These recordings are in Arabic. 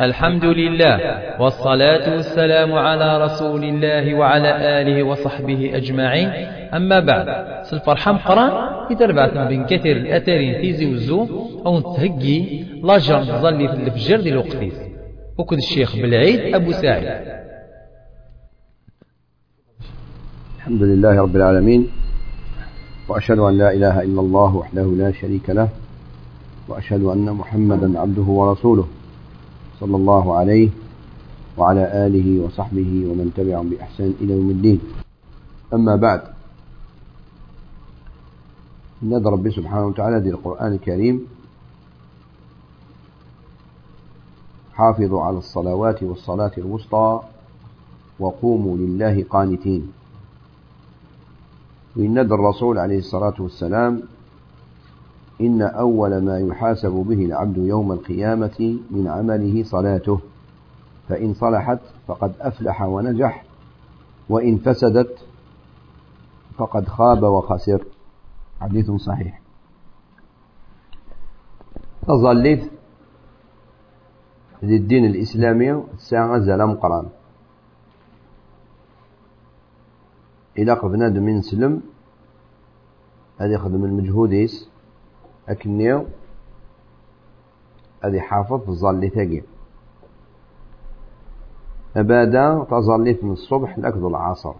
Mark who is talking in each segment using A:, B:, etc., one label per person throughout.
A: الحمد لله والصلاة والسلام على رسول الله وعلى آله وصحبه أجمعين. أما بعد سالفرحة مقران إذا ربعت بين كثير الأثارين تيزي وزو أو نتهجي لاجر ظلي في الفجر دي الوقتيس وكد الشيخ بالعيد أبو سعيد.
B: الحمد لله رب العالمين وأشهد أن لا إله إلا الله وحده لا شريك له وأشهد أن محمدا عبده ورسوله. صلى الله عليه وعلى آله وصحبه ومن تبعهم بإحسان إلى يوم الدين. أما بعد ندى ربي سبحانه وتعالى دي القرآن الكريم حافظوا على الصلوات والصلاة الوسطى وقوموا لله قانتين. وإن الرسول عليه الصلاة والسلام إن أول ما يحاسب به العبد يوم القيامة من عمله صلاته فإن صلحت فقد أفلح ونجح وإن فسدت فقد خاب وخسر. حديث صحيح. تظلت للدين الإسلامي الساعة زلم قران. إلى قبنا من سلم هذا يخدم المجهوديس. أكنيو أدي حافظ ظلي ثقي أبدا تظليت من الصبح لأكد العصر.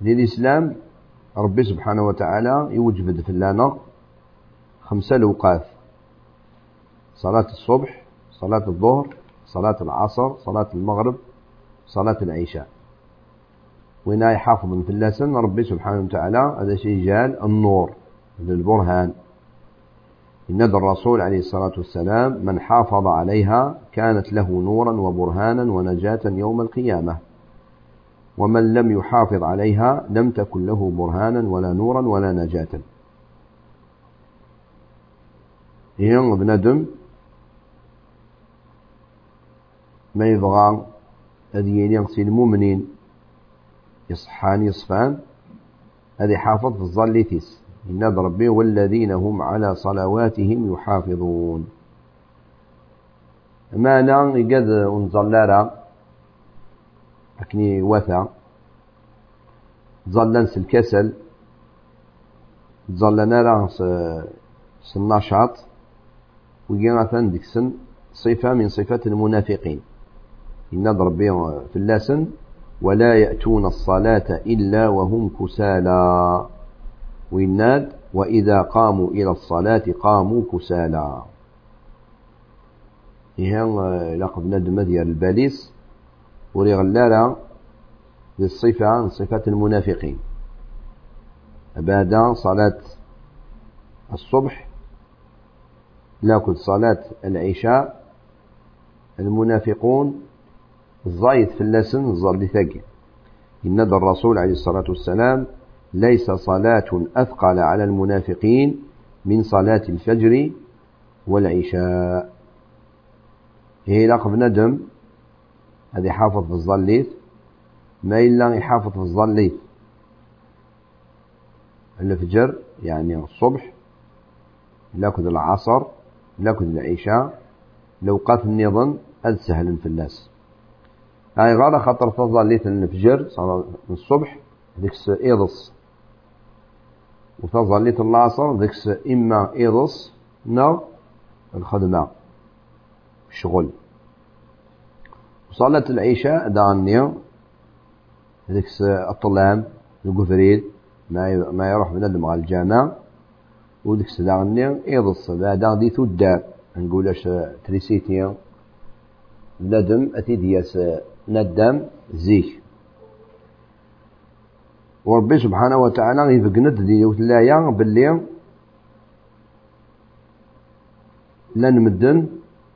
B: للإسلام ربي سبحانه وتعالى يوجد في اللانة خمسة لوقات صلاة الصبح صلاة الظهر صلاة العصر صلاة المغرب صلاة العشاء. وين يحافظ في اللسن ربي سبحانه وتعالى هذا شيء جال النور للبرهان إن الرسول عليه الصلاة والسلام من حافظ عليها كانت له نورا وبرهانا ونجاة يوم القيامة. ومن لم يحافظ عليها لم تكن له برهانا ولا نورا ولا نجاة. ين بندم ما يبغى هذه ينقصي المؤمنين. يصحان يصفان. هذه حافظ في الظليتيس إن ربي والذين هم على صلواتهم يحافظون. ما نان يقد ونظلارا أكني وثا. ظلنس الكسل. ظلنا راس النشاط. ويجينا ديك سن صفة من صفات المنافقين. إن ربي في اللسن ولا يأتون الصلاة إلا وهم كسالى. ويناد وإذا قاموا إلى الصلاة قاموا كسالى. إيهان لقب ندم ديال الباليس وريغلالا بالصفة صفة المنافقين. بعد صلاة الصبح لكن صلاة العشاء. المنافقون الزايد في اللسن ثقل إن الرسول عليه الصلاة والسلام ليس صلاة أثقل على المنافقين من صلاة الفجر والعشاء. هي لقب ندم. هذه حافظ في الظليث. ما إلا يحافظ في الظليث. الفجر يعني الصبح لكذ العصر لكذ العشاء. لو قات النظام أذ في الناس هاي غالا خاطر تظليت الفجر صار الصبح ديكس إيضص. وتظليت العصر ديكس إما إيضص نو الخدمة. الشغل وصلت العشاء دانيا ديكس الطلام القفريد ما يروح بنادم على الجامع. وديكس دانيا إيضص. بعد دي تدار نقولش تريسيتيا. بنادم أتي ندم زيك. وربي سبحانه وتعالى يفقند دي وتلايا باللي لن مدن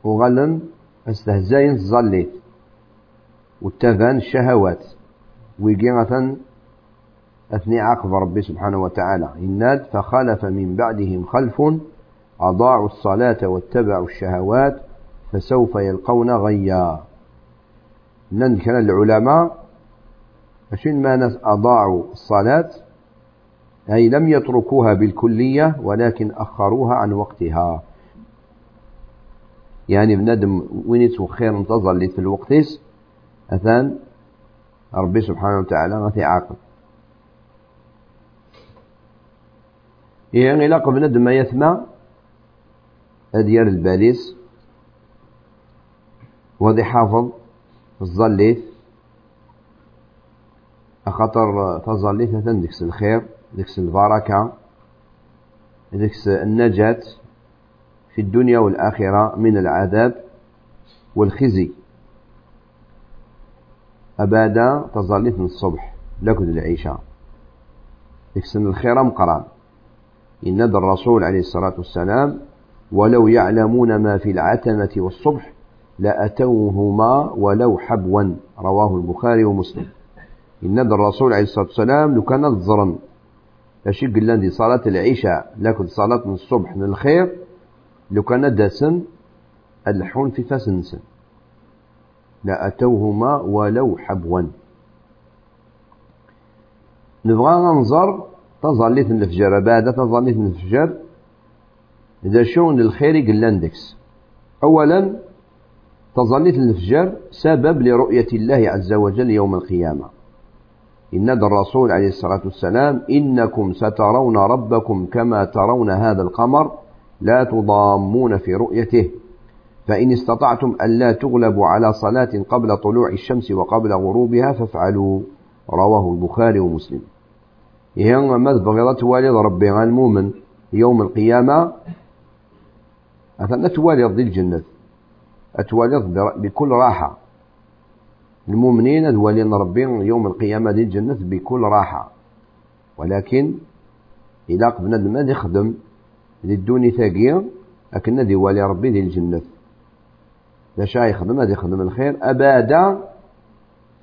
B: وغلن استهزاين ظليت واتفان الشهوات. ويقيغة أثني عقب ربي سبحانه وتعالى. إناد فخلف من بعدهم خلف أضاعوا الصلاة واتبعوا الشهوات فسوف يلقون غيا. نن كان العلماء أشين ما ناس أضاعوا الصلاة أي لم يتركوها بالكلية ولكن أخروها عن وقتها. يعني بنادم وين يتو خير انتظر لي في الوقت أثان ربي سبحانه وتعالى غادي يعاقب يعني إلا بنادم ما يثمى أديار الباليس وغادي حافظ الظليث خاطر تظليث مثلا؟ ديكس الخير ديكس البركة ديكس النجاة في الدنيا والآخرة من العذاب والخزي. أبادا تظليث من الصبح لكد العيشة ديكس الخير مقران. إن الرسول عليه الصلاة والسلام ولو يعلمون ما في العتمة والصبح لأتوهما ولو حبوا. رواه البخاري ومسلم. إن الرسول عليه الصلاة والسلام لو كان الظرن أشي قلنا صلاة العشاء لكن صلاة من الصبح من الخير لو كان داسن الحون في فاسنسن لأتوهما ولو حبوا. نبغى ننظر تظليت الفجر بعد تظليت الفجر إذا شون الخير قلاندكس أولا تظليت الفجر سبب لرؤية الله عز وجل يوم القيامة. إن الرسول عليه الصلاة والسلام إنكم سترون ربكم كما ترون هذا القمر لا تضامون في رؤيته. فإن استطعتم ألا تغلبوا على صلاة قبل طلوع الشمس وقبل غروبها فافعلوا رواه البخاري ومسلم. إيه ماذا بغيرة والد ربي المؤمن يوم القيامة. أثنى توالد ذي الجنة. أتوالد بكل راحة. المؤمنين الولين ربي يوم القيامة دي الجنة بكل راحة. ولكن إذا قبنا ما يخدم للدوني ثاقية لكن دي والي ربي دي الجنة. لا شا يخدم هذا يخدم الخير. أبدا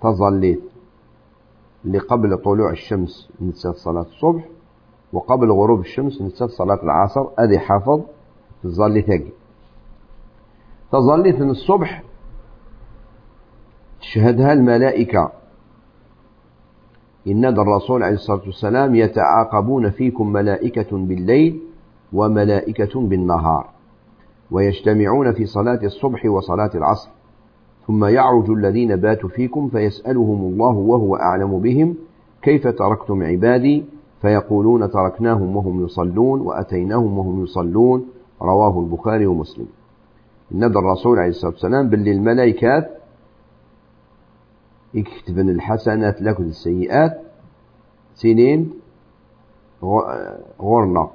B: تظليت اللي قبل طلوع الشمس نسات صلاة الصبح وقبل غروب الشمس نسات صلاة العصر أدي حافظ تظلي ثاقي تظليت من الصبح. تشهدها الملائكة. إن الرسول عليه الصلاة والسلام يتعاقبون فيكم ملائكة بالليل وملائكة بالنهار ويجتمعون في صلاة الصبح وصلاة العصر. ثم يعرج الذين باتوا فيكم فيسألهم الله وهو أعلم بهم كيف تركتم عبادي؟ فيقولون تركناهم وهم يصلون وأتيناهم وهم يصلون رواه البخاري ومسلم. إن الرسول عليه الصلاة والسلام بل الملائكات يكتبن الحسنات لكم السيئات سنين غرنا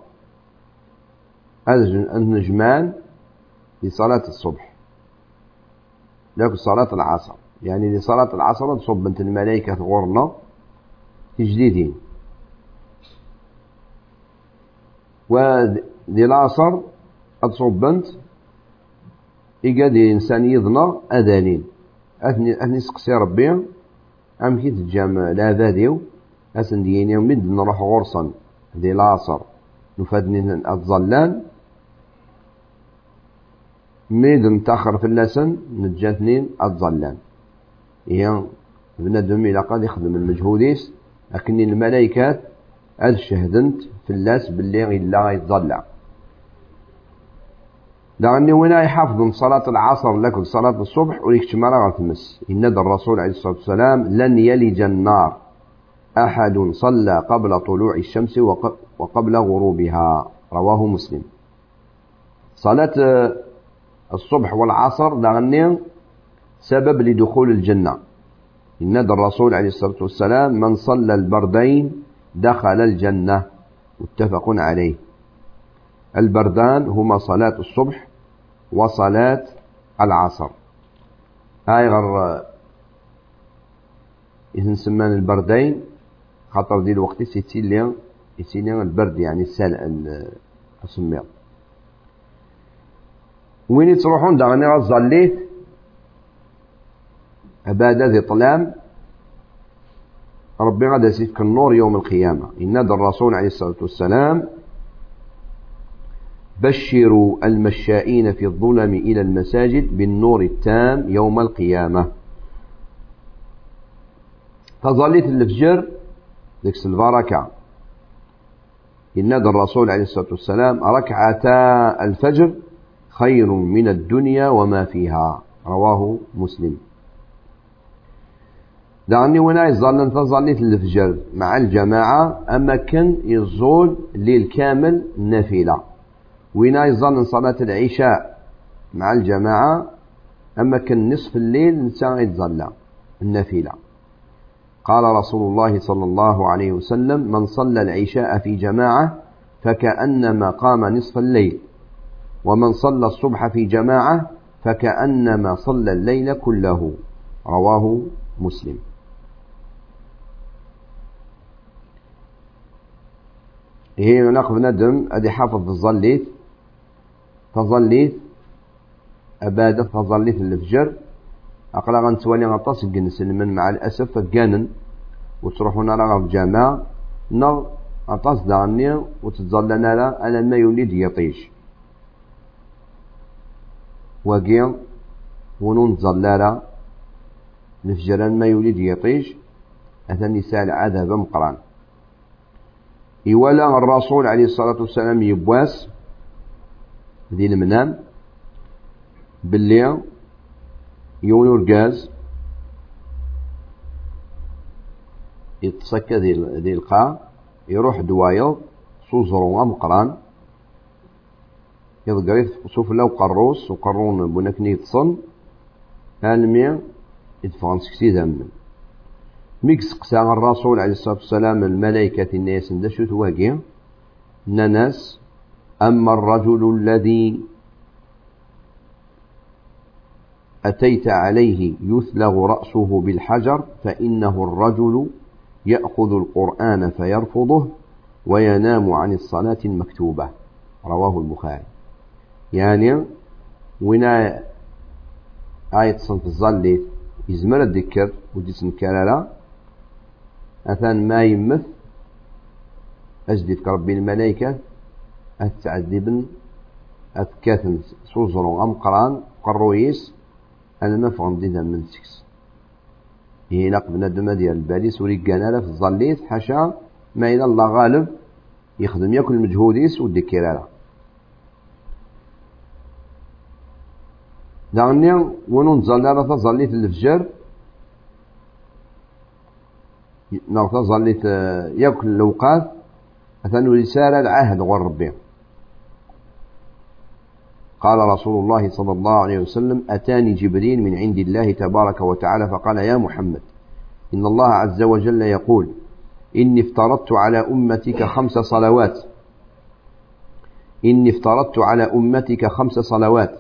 B: النجمان لصلاة الصبح. لكن صلاة العصر. يعني لصلاة العصر تصب بنت الملائكة غرنا تجديدين ودي العصر بنت إيقاد إنسان يظنى أذانين. أثني أثني سقسي ربي أم كي تجام لا ذاديو أسن ديني مد نروح غرصا ذي العصر. نفادني الظلان ميد متأخر في اللسن نجاتني الظلان هي بنادم إلى قد يخدم المجهوديس لكن الملائكات أذ شهدنت في اللاس باللي إلا يتظلع. لأني وين يحافظ صلاة العصر لكن صلاة الصبح وليك تمارا تمس إن الرسول عليه الصلاة والسلام لن يلج النار. أحد صلى قبل طلوع الشمس وقبل غروبها. رواه مسلم. صلاة الصبح والعصر لأني سبب لدخول الجنة. إن الرسول عليه الصلاة والسلام من صلى البردين دخل الجنة. متفق عليه. البردان هما صلاة الصبح وصلاة العصر. هاي غير إذن سمان البردين خاطر دي الوقت يسيلي يسيلي البرد يعني السال السمير وين تروحون دعني غزاليت عبادة ذي طلام. ربي غدا يسيك النور يوم القيامة. إن الرسول عليه الصلاة والسلام بشروا المشائين في الظلم إلى المساجد بالنور التام يوم القيامة. تظليت الفجر ديك البركة. ينادى الرسول عليه الصلاة والسلام ركعتا الفجر خير من الدنيا وما فيها. رواه مسلم. دعني ونا يظل أنت ظليت الفجر مع الجماعة أما كان يزول ليل كامل نافلة. وين يظل صلاة العشاء مع الجماعة أما كان نصف الليل نساء يتظل النافلة. قال رسول الله صلى الله عليه وسلم من صلى العشاء في جماعة فكأنما قام نصف الليل ومن صلى الصبح في جماعة فكأنما صلى الليل كله. رواه مسلم. هي نقف ندم أدي حافظ الظليت تظليت أبادة تظليت الفجر. أقلا غنتوالي غطاس من مع الأسف فقانن وتروحون على الجامع نغ أطاس داني وتتظلنا لا أنا ما يولد يطيش. وقيا ونون تظللا نفجران ما يولد يطيش. أثني سال عذاب مقران. إولا الرسول عليه الصلاة والسلام يبواس. ذي المنام باللي يونو الغاز يتسكى ذي القاع يروح دوايض صوزرو مقران يضقريت شوف لو قروس وقرون بنكني تصن هالمية يدفعن سكسي ذمن ميكس قسا الرسول عليه الصلاة والسلام الملائكة الناس اندشوا تواقي نناس أما الرجل الذي أتيت عليه يثلغ رأسه بالحجر فإنه الرجل يأخذ القرآن فيرفضه وينام عن الصلاة المكتوبة. رواه البخاري. يعني ونا آية صنف الظل يزمر الذكر وديس كلالا أثان ما يمث أجدد كربي الملائكة. أتعذبن أتكاثن سوزرون أم قران قرويس أنا ما فهم دينا من سكس. يلاق بنادم ديال البالي سوري كان في الظليت حاشا ما إلى الله غالب يخدم ياكل مجهوديس وديكيرالا دعني ونون ظلالة ظليت الفجر. نغطى ظليت ياكل الأوقات. أثنو رسالة العهد غير ربي قال رسول الله صلى الله عليه وسلم أتاني جبريل من عند الله تبارك وتعالى فقال يا محمد إن الله عز وجل يقول إني افترضت على أمتك خمس صلوات إني افترضت على أمتك خمس صلوات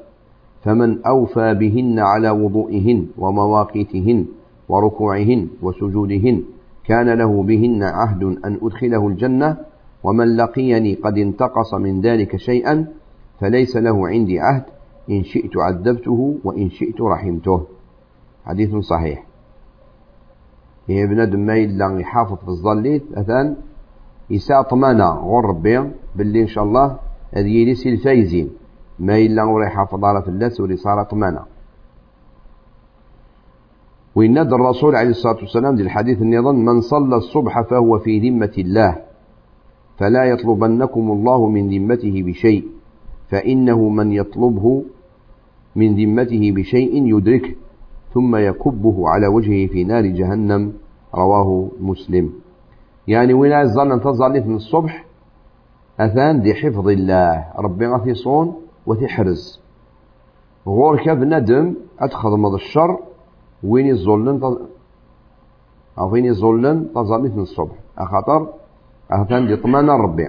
B: فمن أوفى بهن على وضوئهن ومواقيتهن وركوعهن وسجودهن كان له بهن عهد أن أدخله الجنة ومن لقيني قد انتقص من ذلك شيئا فليس له عندي عهد إن شئت عذبته وإن شئت رحمته. حديث صحيح. هي بنادم ما إلا يحافظ في الظليت أثان يساء طمانا غور ربي باللي إن شاء الله هذه يليس الفايزين ما إلا غور يحافظ على فلاس ولي صار طمانا وينادى الرسول عليه الصلاة والسلام ذي الحديث النظام من صلى الصبح فهو في ذمة الله فلا يطلبنكم الله من ذمته بشيء. فإنه من يطلبه من ذمته بشيء يدركه ثم يكبه على وجهه في نار جهنم. رواه مسلم. يعني وين الظن أنت من الصبح؟ أثان دي حفظ الله. ربي غاثي صون وتحرز غورك بندم أدخل مضى الشر. وين يظلن أو وين يظلن تظلت من الصبح؟ أخطر؟ أثان دي طمان ربي.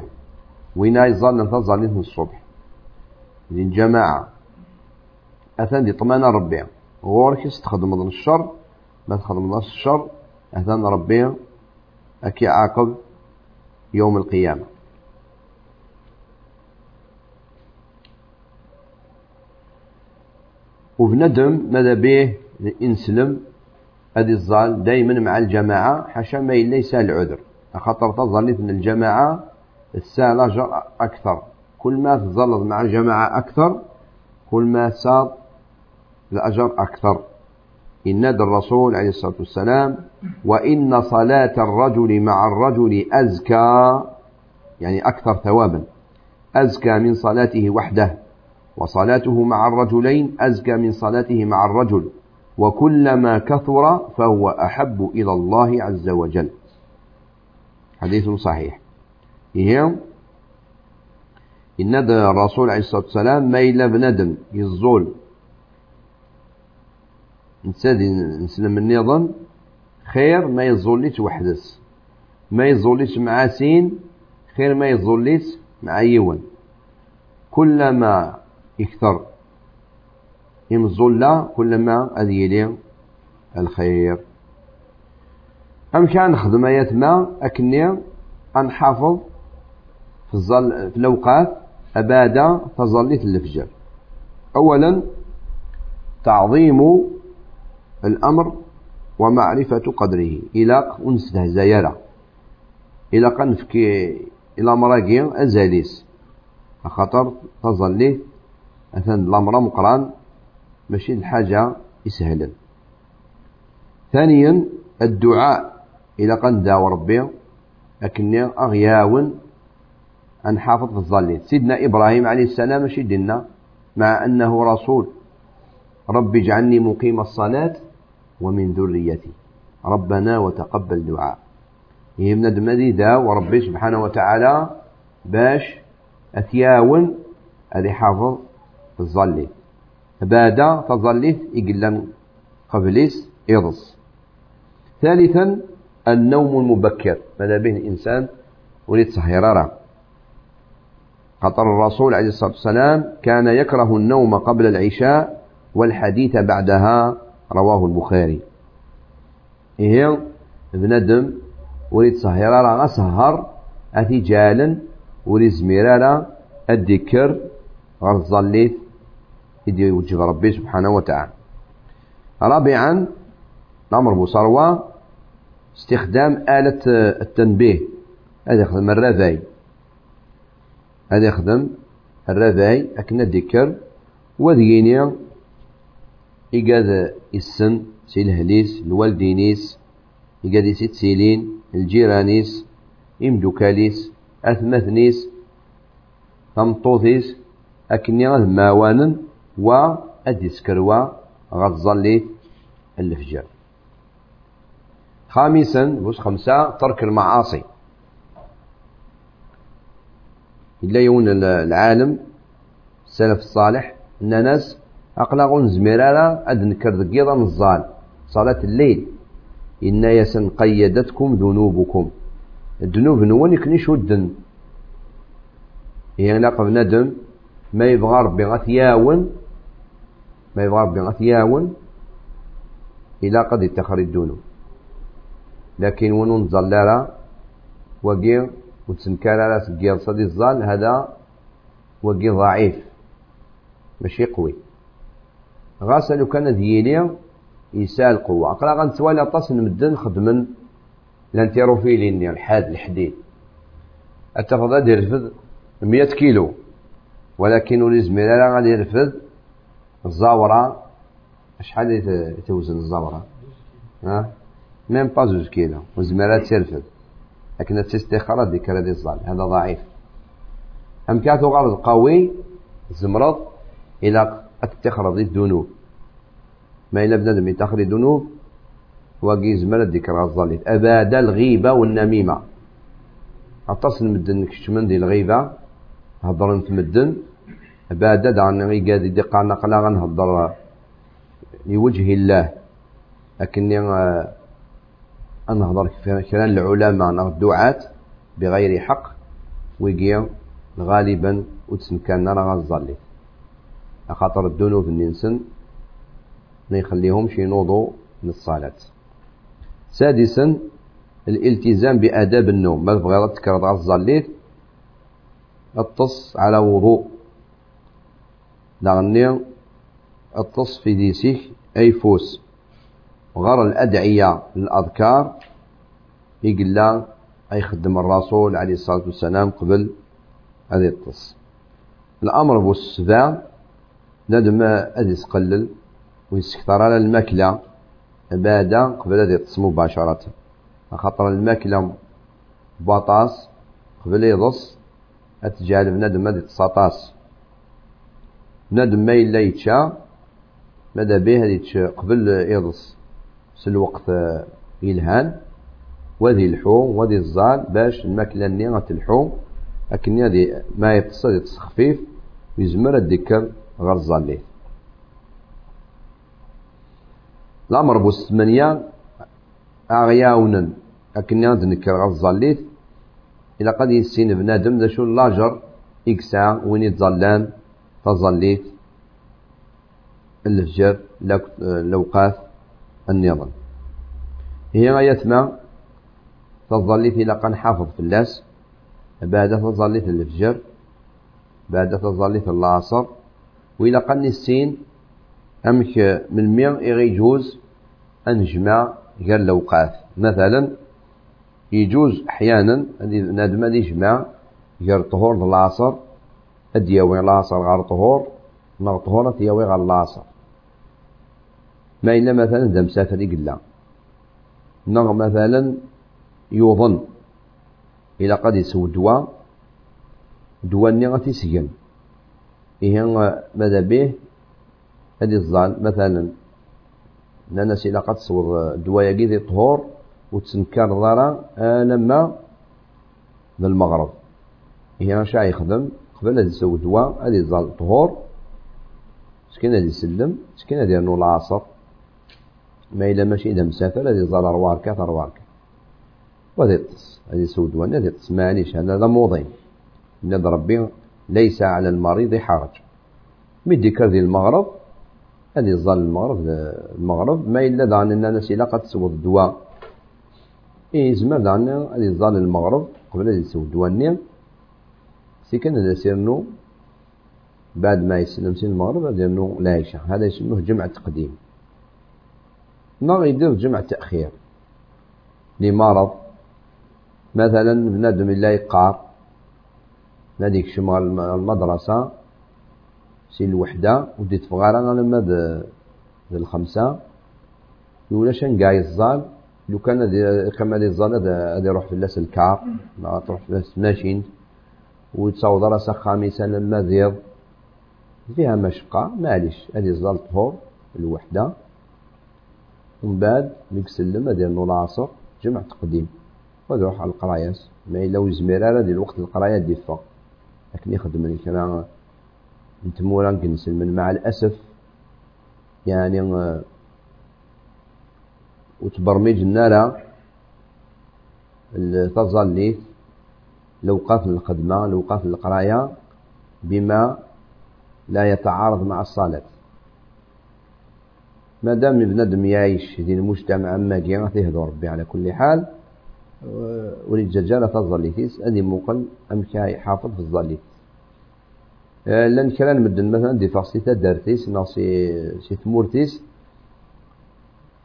B: وين يظل أنت من الصبح؟ للجماعة. أثان دي طمأن ربي. غورك من الشر ما تخدم الشر. أثان ربي أكي عاقب يوم القيامة. وبندم ماذا به الإنسلم هذه الظال دائما مع الجماعة حاشا ما ليس العذر. خاطر تظلت من الجماعة السالة أكثر. كل ما تظلت مع الجماعة أكثر كل ما صار الأجر أكثر. إن نادى الرسول عليه الصلاة والسلام وإن صلاة الرجل مع الرجل أزكى يعني أكثر ثوابا. أزكى من صلاته وحده وصلاته مع الرجلين أزكى من صلاته مع الرجل. وكلما كثر فهو أحب إلى الله عز وجل. حديث صحيح. إيه؟ إن الرسول عليه الصلاة والسلام ما إلا بندم يزول. نسادي نسلم النظام خير ما يزوليش وحدس. ما يزوليش مع سين خير ما يزوليش مع يون كلما يكثر يمزل كلما أذيلي الخير. أم كان نخدم ما أكني أنحافظ في, الظل في الأوقات أبادا تظليت الفجر. أولا تعظيم الأمر ومعرفة قدره. إلى ونستهزيرا إلى قنفكي إلى مراقي أزاليس خاطر تظلي أثن الأمر مقران. ماشي الحاجة يسهلا ثانيا الدعاء. إلى قن داو ربي لكني أغياون أن حافظ في الظليل سيدنا إبراهيم عليه السلام ماشي دينا مع أنه رسول. رب اجعلني مقيم الصلاة ومن ذريتي. ربنا وتقبل دعاء. يهمنا دمدي دا وربي سبحانه وتعالى باش أثياون هذه حافظ الظلي بادا تظليت إقلا قبليس إضص ثالثا النوم المبكر. ماذا به الإنسان؟ وليد سهيرارا خطر الرسول عليه الصلاة والسلام كان يكره النوم قبل العشاء والحديث بعدها رواه البخاري. إيه بندم وليد سهيرارا غسهر أثي جالا وليد زميرارا الذكر غرزليت إذا يوجه ربي سبحانه وتعالى. رابعا الأمر بصروة استخدام آلة التنبيه. هذا يخدم الرذاي هذا يخدم الرذاي أكن الذكر وذيني إيقاد السن سي الهليس الوالدينيس إيقاد سيت سيلين الجيرانيس إمدوكاليس أثمثنيس ثمطوثيس أكني ماوانا و أديسكروا غتظلي الفجر. خامسا بوس خمسة ترك المعاصي. إلا يون العالم السلف الصالح أن ناس أقلقون زميرالا أد نكر نزال صلاة الليل. إن يسن قيدتكم ذنوبكم. الذنوب نوان يكني شدن يعني لا ندم ما يبغى ربي غثياون ما يبغى ربي غثياون إلى قد يتخر الذنوب لكن ونون نزل وقي وتسنكر على سقيا صدي الظل هذا وقي ضعيف ماشي قوي. غاسل لو كان ذيلي يسال قوة أقلا غنتوالي طاس نمدن خدمن لانتيروفيلين الحاد الحديد. أتفضل دير 100 كيلو ولكن ولي زميلة غادي يرفد الزاورة. شحال توزن الزاورة؟ ها؟ ميم با زوج كيلو وزميلة ترفد لكن التستخارة ديك هذا الظال هذا ضعيف. أم كاتو غرض قوي زمرض إلى تخرج الذنوب. ما إلا بنادم يتخرج الذنوب وقي زمرة ديك الظالين أباد الغيبة والنميمة. أتصل مدن كشمن دي الغيبة. هضرن تمدن بعد دعنا قاد يدقى نقلا غنهضر لوجه الله. لكني أنهضر كلام العلماء الدعاة بغير حق ويجي غالبا وتسمكان راه غزالي خاطر الذنوب ما يخليهمش ينوضوا من الصلاة. سادسا الالتزام بآداب النوم. ما تبغي تكرر غزاليت اتص على وضوء. لغني اتص في ديسيك أي فوس. غير الأدعية الأذكار يقول أي خدم الرسول عليه الصلاة والسلام قبل هذه التص الأمر بالسفا ندم أدي يسقلل ويسكتر على الماكلة بعد قبل هذه التص مباشرة. خاطر الماكلة بطاس قبل يضص أتجعل بنادم هذه تساطاس بنادم ما إلا يتشا ماذا به هذه قبل يضص في الوقت يلهان وذي الحوم وذي الزال باش الماكلة نيغة الحوم. لكن هذه ما يتصل يتص خفيف ويزمر الذكر غير الزاليت الأمر بوس ثمانية أغياونا لكن نذكر غير الزاليت إلا قد يسين بنادم ذا شو اللاجر؟ إكسا وين يتظلان؟ تظليت. الفجر لوقات النظام. هي ما تظليت إلى قن حافظ في اللاس بعد تظليت الفجر بعد تظليت العصر وإلى قن السين أمك من مية يجوز أنجمع غير الأوقات. مثلا يجوز أحيانا نادم يجمع غير طهور العصر أدياوي العصر غير طهور نغ طهورة تياوي غير العصر. ما إلا مثلا ذا مسافر يقلا نغ مثلا يوظن إلى قد يسوي دواء دواء ني غتيسجن إيه ماذا به؟ هذه الظال مثلا ناس إلى قد تصور دواء يجي طهور وتسنكر ضرا لما بالمغرب هي شاي يخدم قبل هذا يسوي دواء هذه الظال طهور سكين هذه يسلم سكين هذه العصر. ما إلا ماشي إذا مسافر هذه ظل أرواركة أرواركة وهذه الطس هذه سودوان هذه الطس معليش هذا موضين. إن ربي ليس على المريض حرج. مدي كردي المغرب هذه ظل المغرب المغرب. ما إلا دعنا الناس إلا قد تسوى الدواء. إيه زمان دعنا هذه ظل المغرب قبل هذه تسوى الدواء النيم سيكن هذا سيرنو بعد ما يسلم سين المغرب هذا يرنو يشع هذا يسموه جمع التقديم ما يدير جمع تأخير لمرض مثلا بنادم لا يقار ناديك شمال المدرسة سي الوحدة ودي تفغارا لما ذي الخمسة يقول شن قاي الزال؟ لو كان كما دي الزال هذا يروح في اللاس الكار تروح في اللاس ماشين وتصاوض راسها خامسة لما ذيض فيها مشقة معليش هذه الزال طهور الوحدة. ومن بعد السلم ديال العصر جمع تقديم. ويروح على القراياس ما إلا ويزمير راه ديال وقت القراية ديفا لكن يخدم لي كان نتمورا كنسلم مع الأسف يعني وتبرمج النار. تظليت الأوقات الخدمة الأوقات القراية بما لا يتعارض مع الصلاة. ما دام بنادم يعيش في المجتمع ما كي تهدو ربي على كل حال. وليد ججالة تظليتيس أدي موقن أم كاي حافظ في الظليت آه، لأن كلام مدن مثلا دي فاصيتا دارتيس ناصي سي ثمورتيس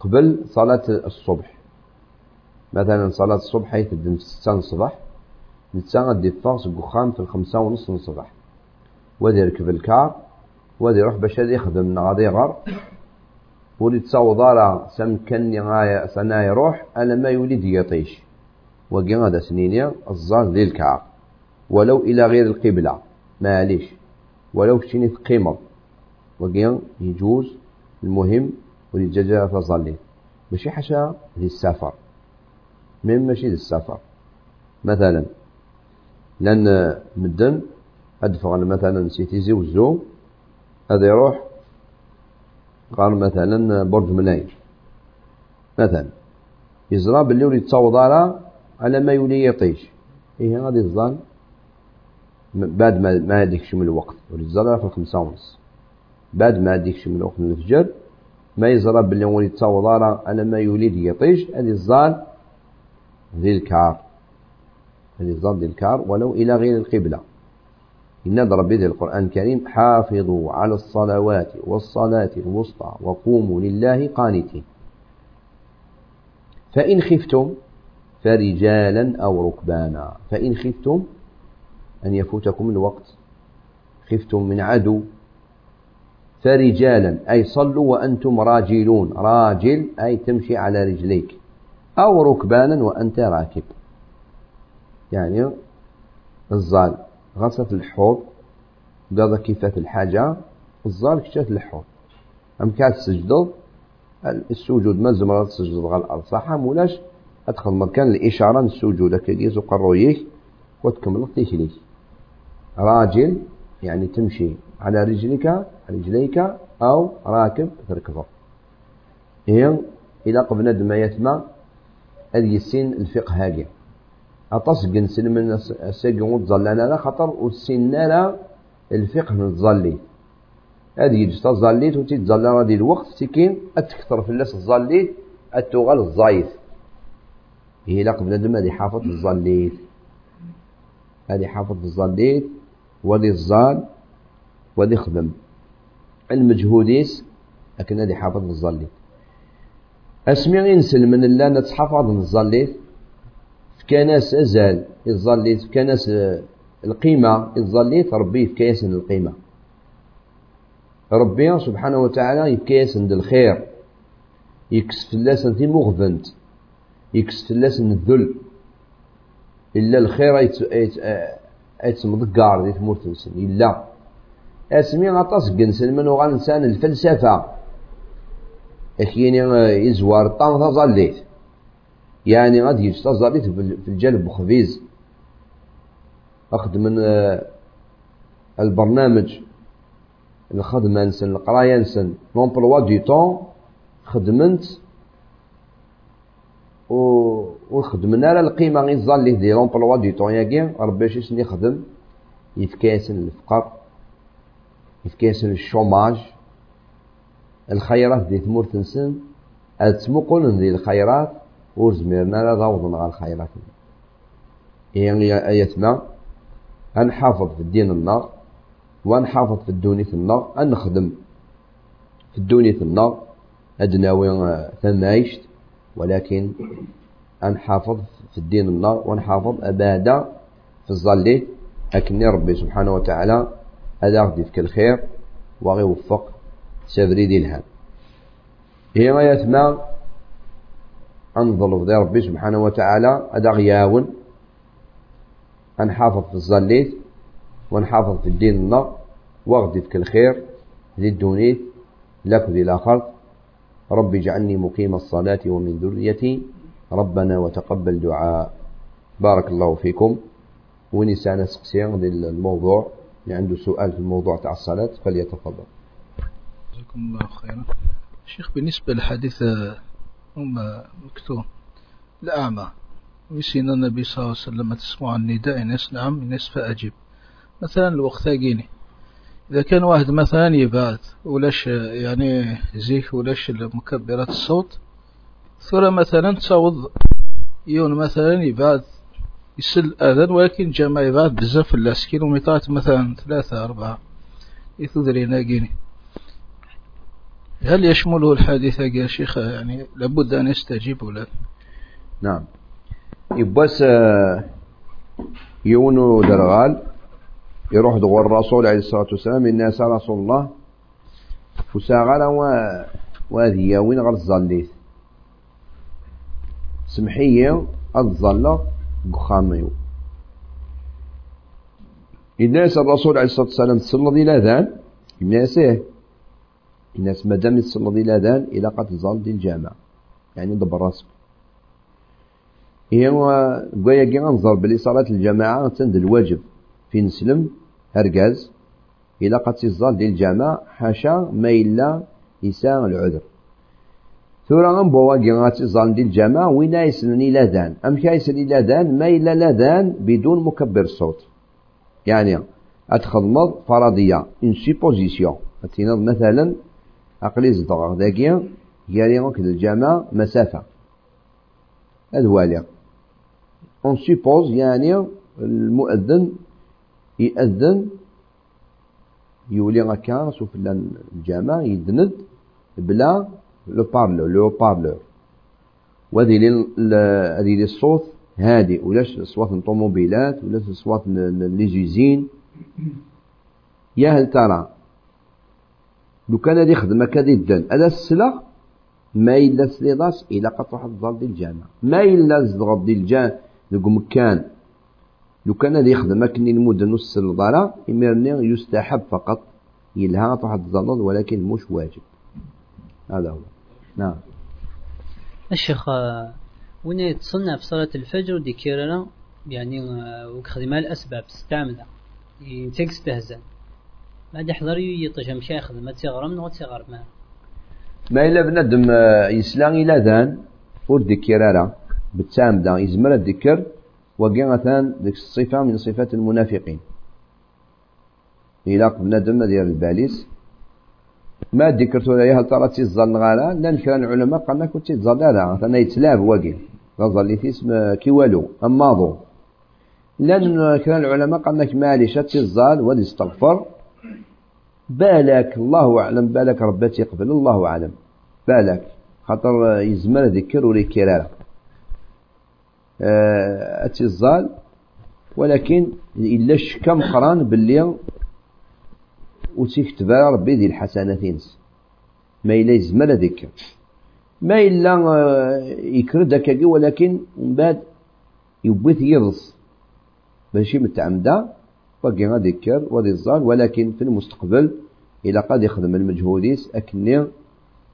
B: قبل صلاة الصبح. مثلا صلاة الصبح حيث تدن في ستة الصباح نتا غادي فاص قخام في الخمسة ونص الصباح. وادي يركب الكار وادي يروح باش يخدم غادي غار ولد صوضارا سم كني غاية سنا يروح أنا ما يولد يطيش. وقي هذا سنينيا الزار ذي الكعب. ولو إلى غير القبلة معليش. ولو شيني قيمة وقي يجوز المهم ولد فظلي ماشي حاشا ذي السفر من ماشي ذي السفر مثلا لأن مدن أدفع مثلا سيتيزي وزو هذا يروح قال مثلا برج ملايين مثلا يزرى باللي يولي يتصوض على على ما يولي يطيش. إيه غادي الظن بعد ما ما هديكش من الوقت. ولي يزرى في الخمسة ونص. بعد ما هديكش من الوقت من الفجر ما يزرى باللي يولي يتصوض على على ما يولي يطيش هذه الظن ذي الكار هذه الظن ذي الكار ولو إلى غير القبلة. إن ربي ذي القرآن الكريم حافظوا على الصلوات والصلاة الوسطى وقوموا لله قانتين. فإن خفتم فرجالا أو ركبانا فإن خفتم أن يفوتكم الوقت خفتم من عدو فرجالا أي صلوا وأنتم راجلون راجل أي تمشي على رجليك أو ركبانا وأنت راكب. يعني الظال غصت الحوض قاضى كيفات الحاجة الزار كشات الحوض. أم كانت تسجد السجود ما زمرة تسجد على الأرض. صح مولاش أدخل مكان الإشارة السجود كيجيز وقرويك وتكمل تيشليك راجل يعني تمشي على رجلك رجليك أو راكب تركضه هي إلى قبل ما السن الفقه أطس جنسل من السجن وتظلنا لا خطر والسن لا الفقه نتظلي هذه يجي تظليت وتتظلى هذه الوقت سكين أتكثر في الناس الظليت التغال الزايد هي لا قبل هذه حافظ الظليت هذه حافظ الظليت ودي الظال ودي خدم. المجهوديس لكن هذه حافظ الظليت اسمي انسل من الله نتحفظ الظليت كناس أزال الظليت كناس القيمة الظليت ربي في كيس القيمة. ربي سبحانه وتعالى يكيس عند الخير. يكس فلاس انت مغبنت يكس فلاس الذل. إلا الخير يتمضقار دي تموت نسن إلا. أسمي غطاس قنسن من وغان إنسان الفلسفة. أكيني يزوار طان تظليت يعني غادي يجي تظليت في الجلب بخبيز أخذ من البرنامج الخدمة نسن القراية نسن لومبلوا دي طون خدمنت و وخدمنا على القيمة غير ظل ليه دي لومبلوا دي طون ياكي ربي شي سني خدم يتكاسن الفقر يتكاسن الشوماج. الخيرات دي ثمور تنسن تمقل دي الخيرات. وزميرنا لا ضوضنا على الخيرات. يعني آياتنا أنحافظ في الدين النار ونحافظ في الدوني في النار نخدم في الدوني في النار. أدناوي ثمايشت ولكن أنحافظ في الدين النار ونحافظ أبادا في الظلي أكني ربي سبحانه وتعالى هذا في الخير وغيوفق سبري دي الهام هي ما يثمى أنظر في ربي سبحانه وتعالى هذا غياون أنحافظ في الظليت ونحافظ في الدين النار واغدي في الخير ذي لك ذي الآخر رب اجعلني مقيم الصلاة ومن ذريتي. ربنا وتقبل دعاء. بارك الله فيكم. ونسانا سقسيان الموضوع. اللي عنده سؤال في الموضوع تاع الصلاة فليتفضل.
C: جزاكم الله خيرا. شيخ بالنسبة للحديث أم مكتوم الأعمى. ويسين النبي صلى الله عليه وسلم تسمع النداء ناس نعم ناس فأجب مثلا الوقت تاقيني. إذا كان واحد مثلا يبعث ولاش يعني زيك ولاش مكبرات الصوت ثم مثلا تصوض. يون مثلا يبعث يسل أذن ولكن جمع يبعث بزاف اللاس كيلومترات مثلا ثلاثة أربعة. يثذري ناقيني. هل يشمله الحديث يا شيخ يعني لابد أن يستجيب ولا
B: نعم. يبس يونو درغال يروح دغور الرسول عليه الصلاة والسلام الناس رسول الله وساغالا و وهذه وين غير الزليت سمحية الظلة قخاميو الناس الرسول عليه الصلاة والسلام تصلى دي الأذان الناس الناس مادام يتصلى دي الأذان إلى قد ظل دي الجامع. يعني دبر راسك هي قوية كي غنظر بلي صلاة الجماعة تند الواجب. في نسلم هرقاز إلا قد ديال الجامع حاشا ما إلا يساء العذر. ثورا غنبوا كي ديال الجامع وين يسنني لاذان أم كايسني لاذان ما إلا لاذان بدون مكبر الصوت يعني أتخدمض فرضية. اون سيبوزيسيون أتينض زدغ ذاكيا ياري غنك الجامع مسافة. الوالي اون سيبوز يعني المؤذن يأذن يولي هكا شوف الجامع يدند بلا لو بارلور لو بارلور وهذه هذه الصوت هادئ ولاش اصوات الطوموبيلات ولاش اصوات ليزيزين يا هل ترى لو كان هذه خدمة كذا يدن هذا السلا؟ ما إلا سليضاس قد واحد الظل ديال الجامع. ما إلا زغط ديال الجامع. نقول مكان لو كان هذا يخدم أكني المدة نص الضارة إمرني يستحب فقط يلها تحت الظلال ولكن مش واجب. هذا هو. نعم.
D: الشيخ وين يتصنع في صلاة الفجر دي كيرانا يعني وخدمة الأسباب استعملها ينتج استهزأ ما يحضر يطيش مشي خدمة تغرم نغط تغرم
B: ما إلا بندم يسلان إلى ذان ور ديكيرارا بالتامدة يزمر الذكر وقيمة ذيك الصفة من صفات المنافقين. إلا بندم ديال الباليس. ما ذكرت هل ترى تيزال غالا؟ لأن كان العلماء قالنا كنت تيزال لا أنا يتلاب واقي غزال لي اسم كيوالو أماضو. لأن كان العلماء قالنا معليش تيزال ودي استغفر بالك الله أعلم بالك رباتي يقبل الله أعلم. بالك خاطر يزمر ذكر ولي كرارة. أه الزال ولكن إلا كم قران باللي وتكتب ربي ذي الحسنات ما إلا يزمر ذكر. ما إلا آه، يكرد ولكن من بعد يبث يرص ماشي متعمدة. باقي ذكر وذي الزال ولكن في المستقبل إلى قد يخدم المجهوديس أكني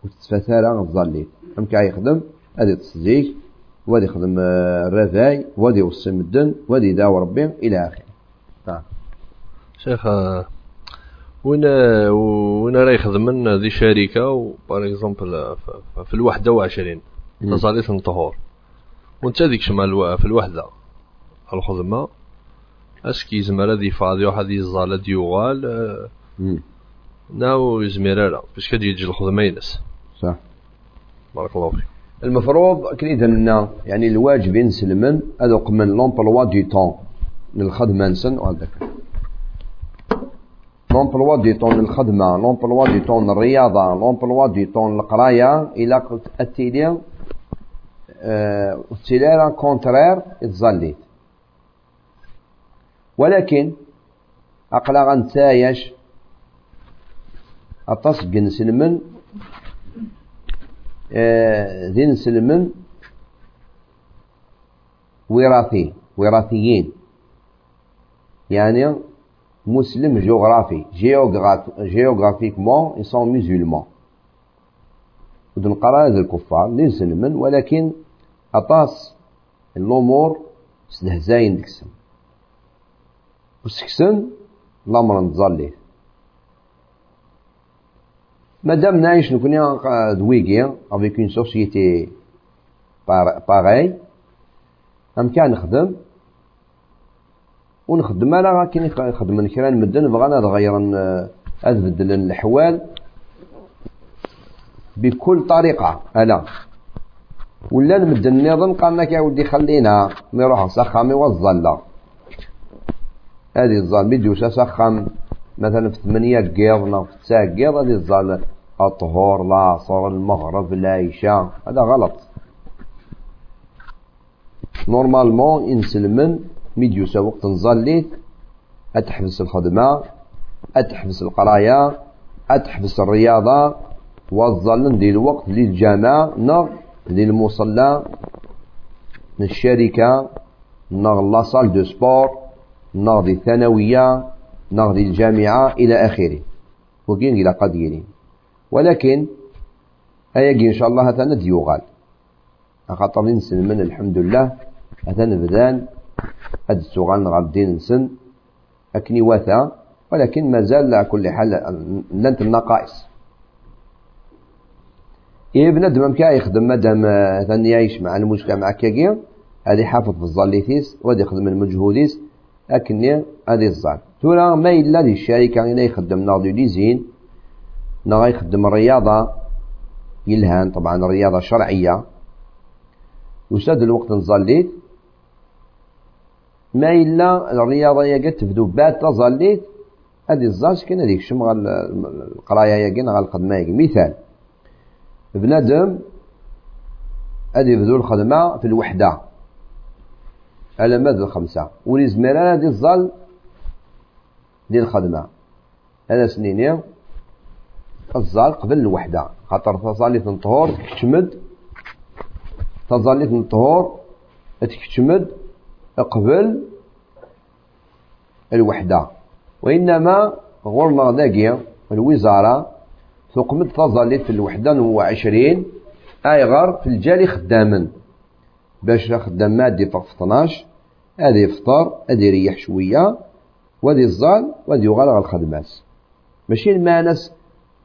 B: وتتفتارا الظليت أم كاع يخدم؟ هذه تصديق وهذا يخدم آه، الرفاي وهذا يوصي مدن وهذا يداوي ربي إلى آخره. نعم
E: شيخ آه، وين وين راه يخدم ذي شركة؟ بار اكزومبل في الوحدة وعشرين. تصاليح الطهور وانت ديك شمال في الوحدة. الخدمة اسكي زمر هذي فاضي واحد يزال ديوغال آه، ناو يزمير باش كدي يجي الخدمة ينس
B: صح
E: بارك الله فيك
B: المفروض كريدا لنا يعني الواجب ينسلمن هذا من لومبلوا دي طون للخدمة نسن وهذاك لومبلوا دي طون للخدمة لومبلوا دي طون الرياضة لومبلوا دي طون القراية إلى التيلي أه تيليرا كونترير اتزليت ولكن أقلا غنتايش أطاس جنسلمن ذي نسلمن وراثي وراثيين. يعني مسلم جغرافي جيوغرافيكمون يسون مسلمون ودنقرا هذا الكفار اللي نسلمن ولكن أطاس الأمور سلهزاين ديكسن وسكسن الأمر نتظلي. Madame نعيش نكوني دويكي افيك اون سوسيتي باغي ام كان نخدم. ونخدم أنا كي نخدم كرا نمدن بغانا نغير نبدل الأحوال. بكل طريقة أنا ولا نمد النظام قالنا يا ودي خلينا نروح نسخم والظلة. هذه الظل بيديو سخم مثلا في ثمانية قيض في تسعة قيض هذه الظل الطهور العصر المغرب العشاء هذا غلط. نورمالمون انسلمن ميديوسا وقت نزليت أتحبس الخدمة أتحبس القراية أتحبس الرياضة وظل ندي الوقت للجامعة نغ للمصلى الشركة نغ لا صال دو سبور. نغ دي الثانوية نغ دي الجامعة إلى آخره. وكين إلى قديرين ولكن هيجي إن شاء الله هذا ديوغال خاطر نسن من الحمد لله. هذا نبدان هاد السوغال نغال الدين نسن أكني واثا. ولكن ما زال على كل حال لنت النقائص إيه بنادم أمكا يخدم مادام ثاني يعيش مع المجتمع كاكيا هذه حافظ في الظاليتيس وهذا يخدم المجهوديس أكني هذه الظال تورا ما إلا دي الشركة إلا يخدم ناضي ليزين نغا يخدم الرياضة يلهان طبعا الرياضة شرعية. وساد الوقت نصليت ما إلا الرياضة يا قد تبدو بات تظليت هذه الزاج كان هذيك شم القراية يا قنا الخدمة يا مثال بنادم هذه يبدو الخدمة في الوحدة. على مدى الخمسة؟ ولزمران هذه الظل ديال الخدمة. هذا سنين الزال قبل الوحدة. خاطر تظلي الطهور تكتمد. تظلي الطهور تكتمد قبل الوحدة. وإنما غورنا ذاكي الوزارة تقمد تظلت في الوحدة وعشرين أي غار في الجالي خداما. باش خدام مادي فوق 12 هذا يفطر هذا يريح شوية وهذا الزال وهذا يغال الخدمات. ماشي المانس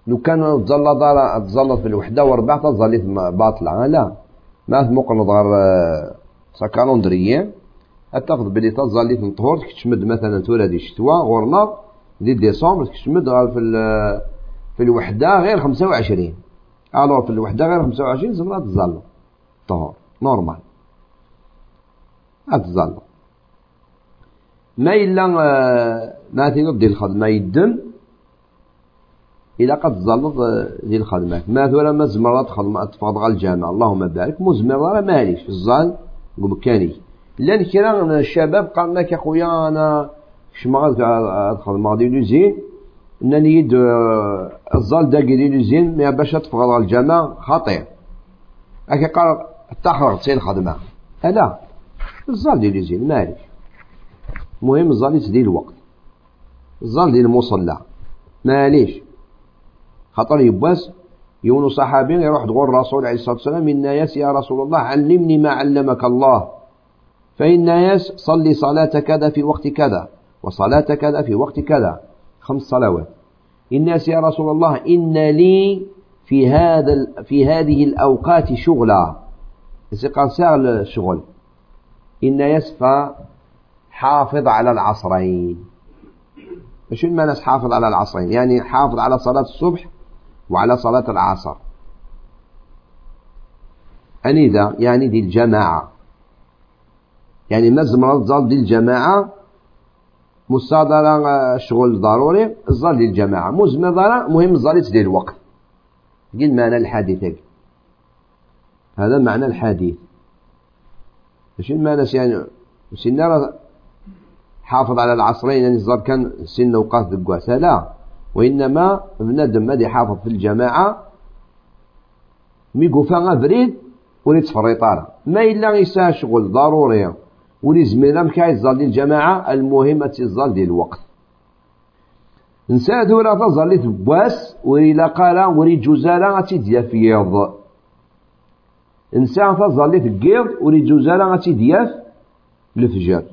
B: لو كان تزلط تزلط في الوحدة وربع تظلت باطلة لا. ما مقرن غير سا كالوندريين تاخذ بلي تظليت نطهور تكتشمد مثلا تورا دي شتوا غورنا دي ديسمبر غير في في الوحدة غير 25 ألو في الوحدة غير 25 زمرا تزال طهور نورمال. تزال ما إلا ما تنوب ديال الخدمة يدم. إلا قد تزلط ديال الخدمة. ما ثورا ما زمرات خدمة تفاض غا الجامع. اللهم بارك. مزمر راه ماليش الزال مكاني لأن كرا الشباب قال لك يا خويا أنا كشما ادخل ماضي لوزين انني يد الزال داكي دي لوزين ما باش تفغض الجامع. خطير. أكي قال تاخر تسير الخدمة. لا الزال دي لوزين مالك المهم الزال يسدي الوقت. الزال دي المصلى ماليش خاطر يباس يونو صحابي يروح تقول الرسول عليه الصلاة والسلام إن ياس يا رسول الله علمني ما علمك الله. فإن ياس صلي صلاة كذا في وقت كذا وصلاة كذا في وقت كذا. خمس صلوات. الناس يا رسول الله إن لي في هذا في هذه الأوقات شغلا. قال ساغل الشغل إن يسفى حافظ على العصرين. إيش المعنى حافظ على العصرين؟ يعني حافظ على صلاة الصبح وعلى صلاة العصر. أنيذا يعني دي الجماعة. يعني مزمرة الظل دي الجماعة مصادرة شغل ضروري الظل دي الجماعة. مزمرة مهم الظل دي الوقت. قل معنى الحديث هذا معنى الحديث ماشي المعنى يعني؟ سنة حافظ على العصرين يعني الظل كان سن وقاف بالقواسة لا وإنما بنادم مادي حافظ في الجماعة ميقوفا بريد ولي تفريطارا ما إلا يسا شغل ضروري. ولي زميلا مكاي الظل الجماعة المهم تظل ديال الوقت. نساد ولا تظل تبواس ولي لقالا ولي جوزالا غتي فيض انسان تظل تقيض ولي جوزالا غتي دياف الفجر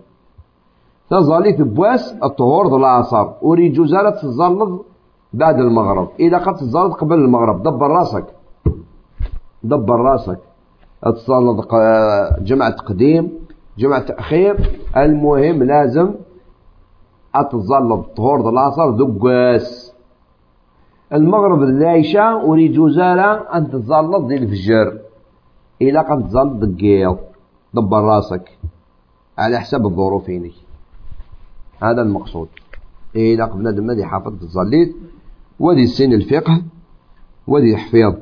B: تظلي تبواس الطهور ذو العصر وري جوزالة تظلض بعد المغرب. إذا قد تظلض قبل المغرب دبر راسك. دبر راسك. تظلض جمع تقديم جمع تأخير. المهم لازم أتظلض طهور العصر دقاس المغرب العشاء وري جوزالة أن تظلض ذي الفجر. إذا قد تظلض دقيق دبر راسك على حسب الظروفينك. هذا المقصود. إيه لا بنادم مادي حافظ الزليت ودي السن الفقه ودي حفيظ.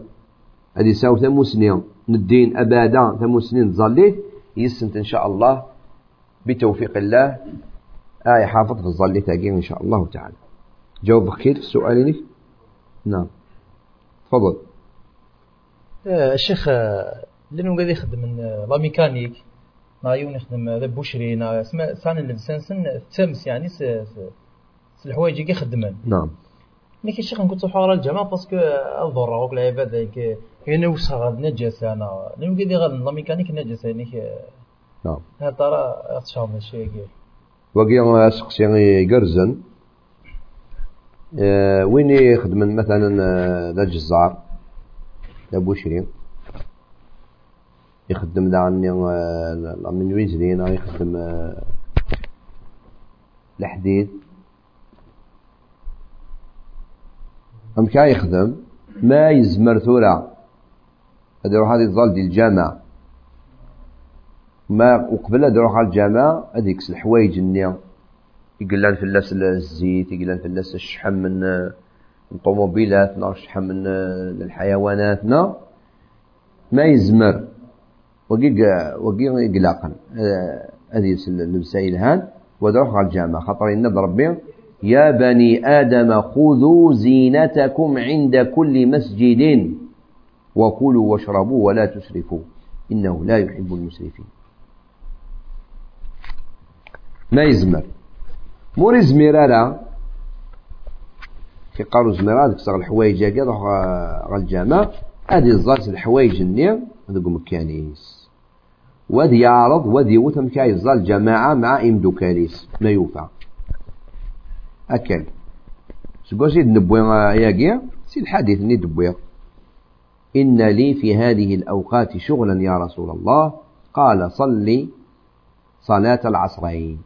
B: هذه ساو ثمو سنين. ندين أبدا ثمو سنين تزليت يسنت إن شاء الله بتوفيق الله. آية حافظ في الزليت إن شاء الله تعالى. جاوب خير السؤال نعم. تفضل.
A: آه، الشيخ آه، لأنه قاعد يخدم من آه، لا ميكانيك نايون يخدم ذا بوشري نا سما سان الانسان سن تمس يعني س الحوايج كي خدمان
B: نعم.
A: ملي شيخ نقول على الجامعة باسكو الضر وك العباد كاين وسخ غاد نجاسه أنا لأنه كيدير غاد لا ميكانيك نجاسه يعني
B: نعم.
A: هذا ترى تشام الشيء
B: وكي سقسي يقرزن أه وين يخدم مثلا ذا الجزار ذا بوشري؟ يخدم دا عني من ويزلين يخدم الحديد. أم كا يخدم ما يزمر ثورة. هذا يروح هذه الظل دي الجامع. ما وقبل هذا يروح الجامع هذيك الحوايج يقلان في اللاس الزيت يقلان في اللاس الشحم من الطوموبيلات الشحم من الحيوانات ما يزمر. وقي وقي قلاقا آه، هذه المسائل هان ودروح على الجامعة. خطر إن ربي يا بني آدم خذوا زينتكم عند كل مسجد وكلوا واشربوا ولا تسرفوا. إنه لا يحب المسرفين. ما يزمر؟ موري زميرارا كي قالوا زميرا ديك الحوايج هاكي روح غا الجامع هادي الزات الحوايج الني هذوك مكانيس وادي يعرض وادي يوث مكاي الزال جماعة مع إمدو كاليس ما يوفى. أكل. سكو سيد نبوي ياكي؟ سيد الحديث ني دبوي إن لي في هذه الأوقات شغلا يا رسول الله. قال صلي صلاة العصرين.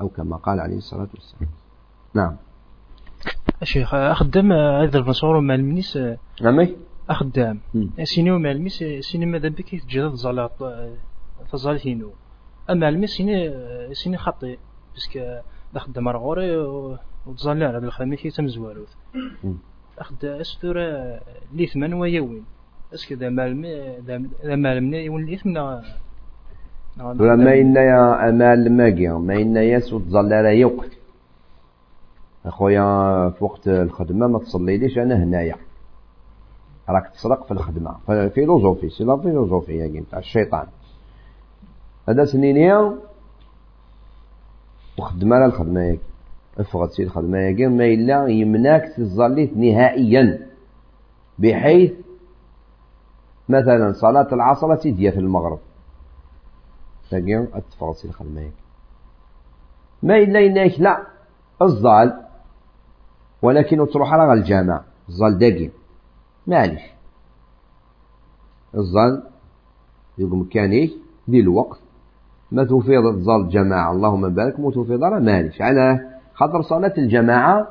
B: أو كما قال عليه الصلاة والسلام. نعم.
F: شيخ أخدم هذا المصور مع المنيس.
B: نعم.
F: أخدام سينيو مع الميس سيني ماذا بك؟ تجد زالات فزالتينو أما الميس سيني سيني خطي بسك خدام رغوري وتزالي على الخدمة كي تمزواروث أخد أستورة ليثمان ويوين. اسكي ذا مالمي ذا مالمني يون ليثمنا
B: ولا ما إنا يا أمال ماجي ما إنا يسو تزالي يوقت أخويا في وقت الخدمة ما تصلي ليش أنا هنايا. راك تسرق في الخدمة. فيلوزوفي سي لا فيلوزوفي يا تاع الشيطان. هذا سنينيا وخدمة على الخدمة ياك أفغد سي الخدمه ياك ما إلا يمناك تزليت نهائيا. بحيث مثلا صلاة العصر تديا في المغرب. تاقي أتفغد سي الخدمه ياك ما إلا إنك لا. الظال. ولكن تروح على الجامع الظل داقي. معليش الظل يقول مكانيك دي الوقت ما تفيض الظل جماعة. اللهم بارك. مو تفيض راه معليش على خاطر صلاة الجماعة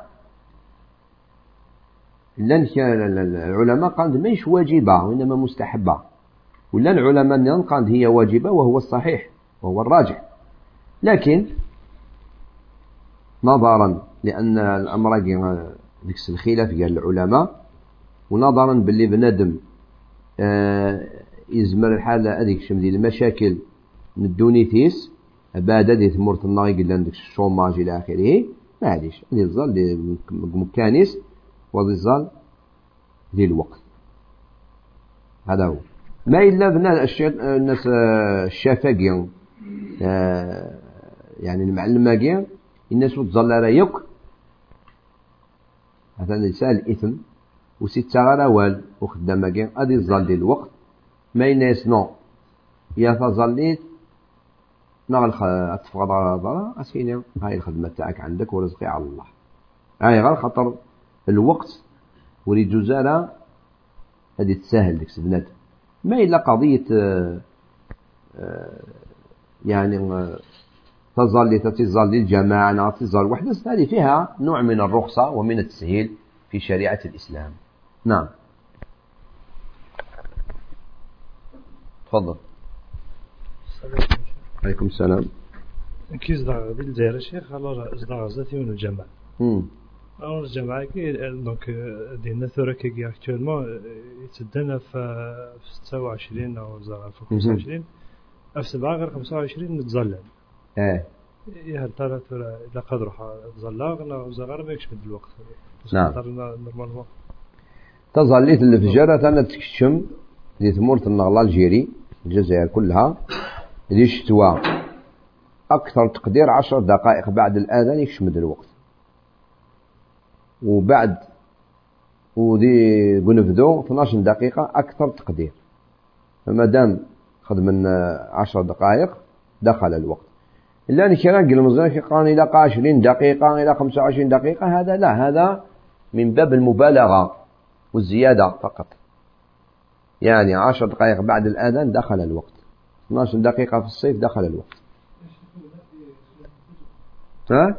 B: لأن العلماء قال ماهيش واجبة وإنما مستحبة. ولا العلماء قال هي واجبة وهو الصحيح وهو الراجح. لكن نظرا لأن الأمر ديك الخلاف قال العلماء ونظرا باللي بنادم آه يزمر الحال هذيك شم ديال المشاكل ندونيتيس بعد هذه ثمورة الناي قال عندك الشوماج إلى آخره. معليش هذه الظل ديال مكانيس وهذه الظل ديال الوقت. هذا هو. ما إلا بنا الناس الشافاقين آه يعني المعلمة الناس تظل راه هذا نساء الإثم وسيت غير وال وخدامة كي غادي تظل الوقت. ما الناس نو يا تظليت نغ تفقد على ضرا أسيني هاي الخدمة تاعك عندك ورزقي على الله. هاي غير خاطر الوقت ولي جزالة هذه تسهل ديك سبنات ما إلا قضية آه، آه، يعني آه، تظل تظل الجماعة تظل وحدة. هذه فيها نوع من الرخصة ومن التسهيل في شريعة الإسلام. نعم. تفضل. عليكم السلام.
G: كي زدغ ديال الجزائر الشيخ الله زدغ زاتي من الجماعة alors الجماعة كي دونك ديالنا ثورة كي اكتوالمون يتدنا في 26 أو في 25 في 7 غير 25 نتظلم
B: إيه.
G: هل ترى ترى إذا قدر ظلاغنا وزغار ما يكشف الوقت.
B: نعم. تظليت الفجر أنا تكشم دي ثمورة النغلا الجيري الجزائر كلها. دي شتوى أكثر تقدير عشر دقائق بعد الآذان يكشمد الوقت. وبعد ودي قنفذو 12 دقيقة أكثر تقدير. فما دام من عشر دقائق دخل الوقت. إلا أن كان المزرعة قال إلى 20 دقيقة إلى 25 دقيقة هذا لا هذا من باب المبالغة والزيادة فقط. يعني 10 دقائق بعد الأذان دخل الوقت. 12 دقيقة في الصيف دخل الوقت. ها؟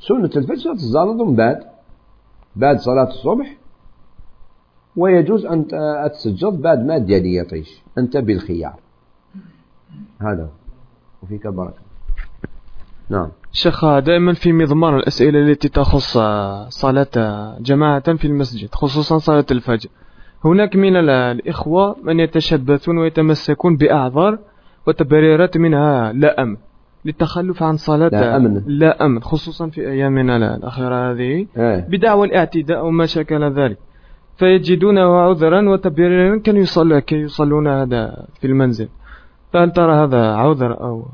B: سنة الفجر تزالد من بعد. بعد صلاة الصبح. ويجوز أن تسجد بعد ما ديالي يطيش أنت بالخيار. هذا وفيك بركة نعم.
H: شيخ دائما في مضمار الأسئلة التي تخص صلاة جماعة في المسجد خصوصا صلاة الفجر. هناك من الإخوة من يتشبثون ويتمسكون بأعذار وتبريرات منها لا أمن للتخلف عن صلاة
B: لا أمن.
H: لا أمن خصوصا في أيامنا الأخيرة هذه
B: إيه.
H: بدعوى الاعتداء وما شكل ذلك. فيجدونه عذرا وتبريرا كي يصلون كي يصلون هذا في المنزل. فهل ترى هذا عذر أو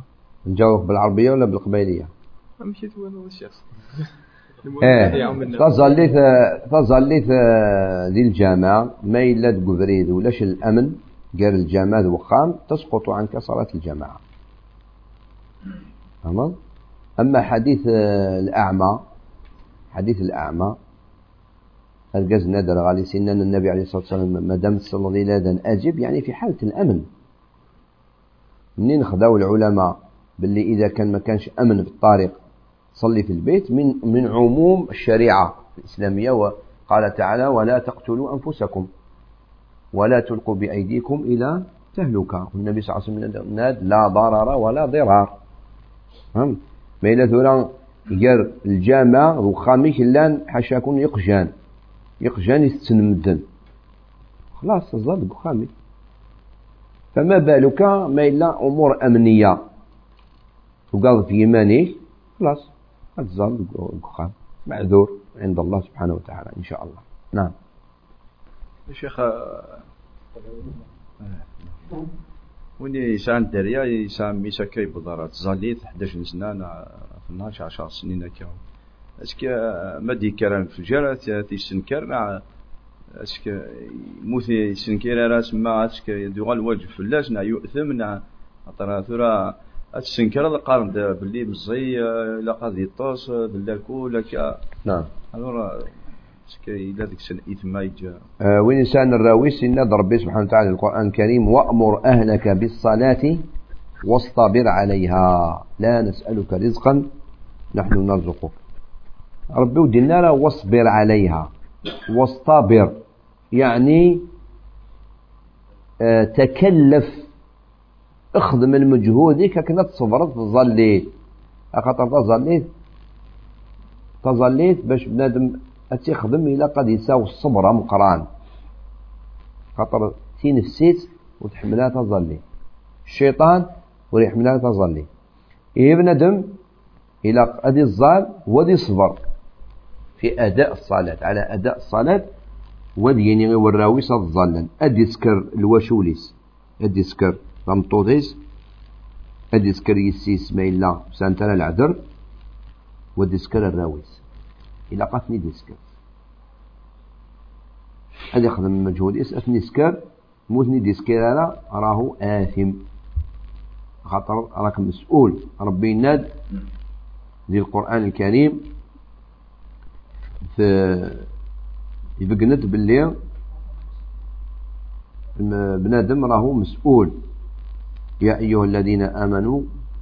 B: نجاوب بالعربية ولا بالقبيلية؟
H: مشيت وأنا الشخص
B: إيه. تظليت تظليت ذي الجامعة ما إلا تقبريد ولاش الأمن قال الجامعة وخام تسقط عنك صلاة الجماعة أما حديث الأعمى حديث الأعمى الجز نادر غالي سنن النبي عليه الصلاة والسلام ما دام صلى الله أجب يعني في حالة الأمن. منين خذوا العلماء باللي إذا كان ما كانش أمن في الطريق صلي في البيت من من عموم الشريعة الإسلامية وقال تعالى ولا تقتلوا أنفسكم ولا تلقوا بأيديكم إلى تهلكة. النبي صلى الله عليه وسلم ناد لا ضرر ولا ضرار. فهم ما إلا ثورا يقر الجامع وخامي كلان حاشا يكون يقجان يقجان يستنمدن خلاص الزاد خامي فما بالك؟ ما إلا أمور أمنية. وقال في يمانيه خلاص. الزاد الخام معذور عند الله سبحانه وتعالى إن شاء الله. نعم.
I: شيخ وني يسان دريا يسان ميسا كي بضارات؟ زاليت 11 سنة 12 10 سنين كاو أسكي ما دي كران في جرات تيسنكر أسكي موثي يسنكر راس ما أسكي دوغال وجه فلاش نا يؤثم نا أطرا السنكر القارن باللي بزي لا قاضي يطوس بالله كولك
B: نعم.
I: آه
B: وين إنسان الراوي سنة ربي سبحانه وتعالى القرآن الكريم وأمر أهلك بالصلاة واصطبر عليها. لا نسألك رزقا نحن نرزقك. ربي ودنا واصبر عليها. واصطبر يعني آه تكلف اخذ من مجهودك كنا تصبرت تظليت خاطر تظليت تظليت باش بنادم أتخدم إلا قد يساو الصبر مقران. خاطر تينفسيت وتحملها تظلي الشيطان ويحملها تظلي إيه بندم إلى أدي الظال ودي صبر في أداء الصلاة على أداء الصلاة ودي يعني وراوي صد أدي سكر الوشوليس. أدي سكر رمطوطيس أدي سكر يسيس ما إلا سانتنا العذر ودي سكر الراويس. إلا قاتني ديسكر. هذا يخدم مجهود أثني سكر موتني ديسكر لا راه آثم. خاطر راك مسؤول. ربي يناد في القرآن الكريم. في يبقنت باللي بنادم راهو مسؤول. يا أيها الذين آمنوا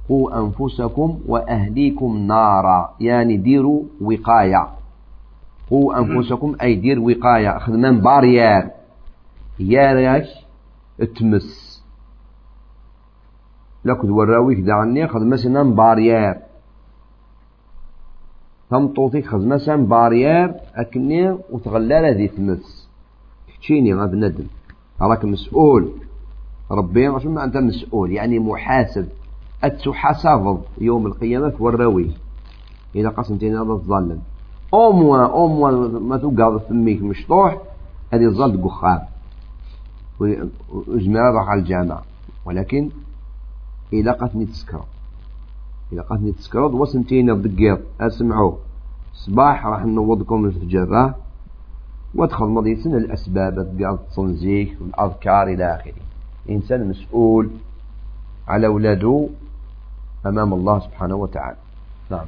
B: قوا أنفسكم وأهليكم نارا. يعني ديروا وقاية. قوا أنفسكم أي دير وقاية. خدمان بارير ياريك تمس. لكن وراويك دعني خد مثلا بارير تمطوطي خد مثلا بارير أكني وتغلال ذي تمس. تحكيني غا بندم راك مسؤول. ربي ما أنت مسؤول يعني محاسب. أتحاسب يوم القيامة وراوي إذا قسمتين هذا الظالم أو موا أو موا ما توقع فميك مشطوح هذه الظل قخام وجمع على الجامع. ولكن إذا قتني تسكر إذا قتني تسكر وسنتين الضقيط أسمعوا. صباح راح نوضكم الفجر وادخل مضي سنة الأسباب تقعد تصنزيك والأذكار إلى آخره. إنسان مسؤول على أولاده أمام الله سبحانه وتعالى. نعم.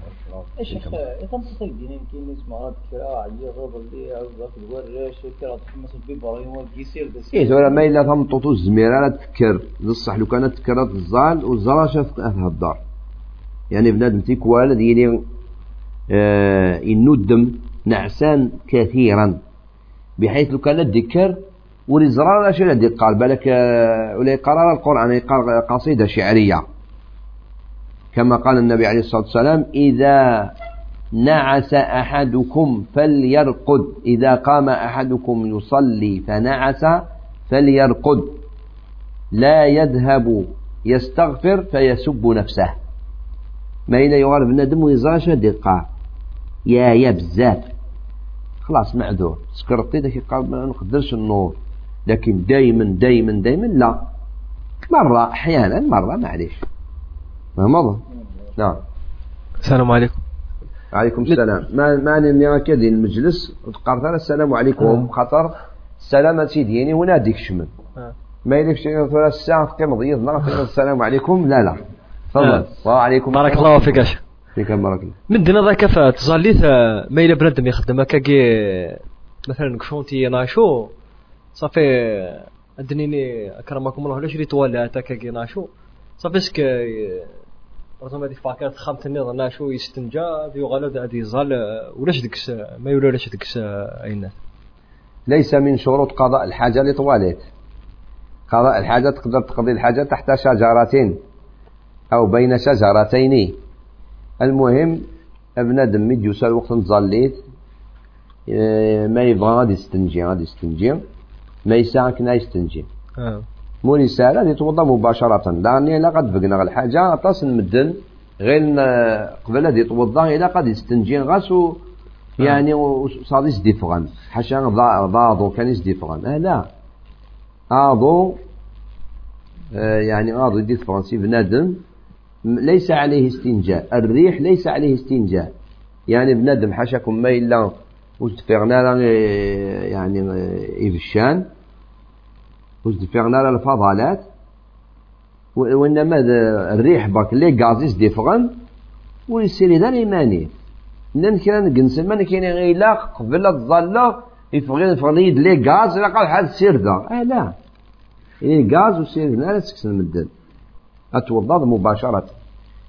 J: الشيخ تنتصل دينين كي نسمع راه كرا عيا غضب لي عزاك الوراش كرا تحمس البيبرين والكيسير دس
B: إيه ولا ما إلا تمططو الزميرة لا تذكر. نصح لو كانت تذكرت الزال والزرا شافت أهلها الدار. يعني بنادم تيكوال ديالي آه يندم نعسان كثيرا. بحيث لو كان تذكر ولزرار لا شيء قال بالك آه ولا قرار القرآن يقال قصيدة شعرية. كما قال النبي عليه الصلاة والسلام إذا نعس أحدكم فليرقد. إذا قام أحدكم يصلي فنعس فليرقد. لا يذهب يستغفر فيسب نفسه. ما إلا يغار بنادم ويزاشا دقة يا يا بزاف خلاص معذور. سكرتي ذاك قال ما نقدرش النور لكن دايما دايما دايما لا. مرة أحيانا مرة معليش ما مضى؟ نعم.
K: السلام عليكم.
B: عليكم السلام. ما ما نمي هكا ديال المجلس؟ تقرت السلام عليكم.
K: آه.
B: خاطر السلام سيديني هنا ديك شمن
K: آه.
B: ما شي ثلاث الساعة تقيم ضيضنا السلام عليكم؟ لا لا. تفضل.
K: آه.
B: وعليكم
K: بارك الله فيك أخي.
B: فيك بارك الله.
K: من دنا ذاك فتزاليت ما إلا بنادم يخدم هكاكي مثلا كشونتي ناشو صافي ادنيني اكرمكم الله علاش ريت ولات هكاكي ناشو؟ صافي سك رزما هذيك فاكر خامت النظر ناشو يستنجى ذي غلط هذه يزال ولاش ديك ما يولى ولاش ديك اين
B: ليس من شروط قضاء الحاجة لطواليت قضاء الحاجة تقدر تقضي الحاجة تحت شجرتين أو بين شجرتين. المهم بنادم ميد يوصل وقت نتزليت آه، ما يبغى غادي يستنجي غادي يستنجي. ما يساعة كنا يستنجي
K: آه.
B: مول يساعة غادي يتوضا مباشرة. لأني لا قد بقنا الحاجة أطاس نمدن. غير ن- قبل هذا يتوضا إلا قد يستنجي غاس و يعني وصاد يسدي حاشا ضا- ضاضو كان يسدي آه لا. آضو آه يعني آضو يدي فرنسي بنادم ليس عليه استنجاء. الريح ليس عليه استنجاء. يعني بنادم حاشاكم ما إلا لا يعني يفشان وتفغنا لا الفضلات وإنما الريح باك لي غازيس ديفغن ويسيري ذا الإيماني نان كنا نقنسل من كاين غير لا قبل الظلة يفغي يفغي يد لي غاز لا قال حد سير ذا. آه لا. يعني غاز وسير لا تسكسن المدن أتوضا مباشرة.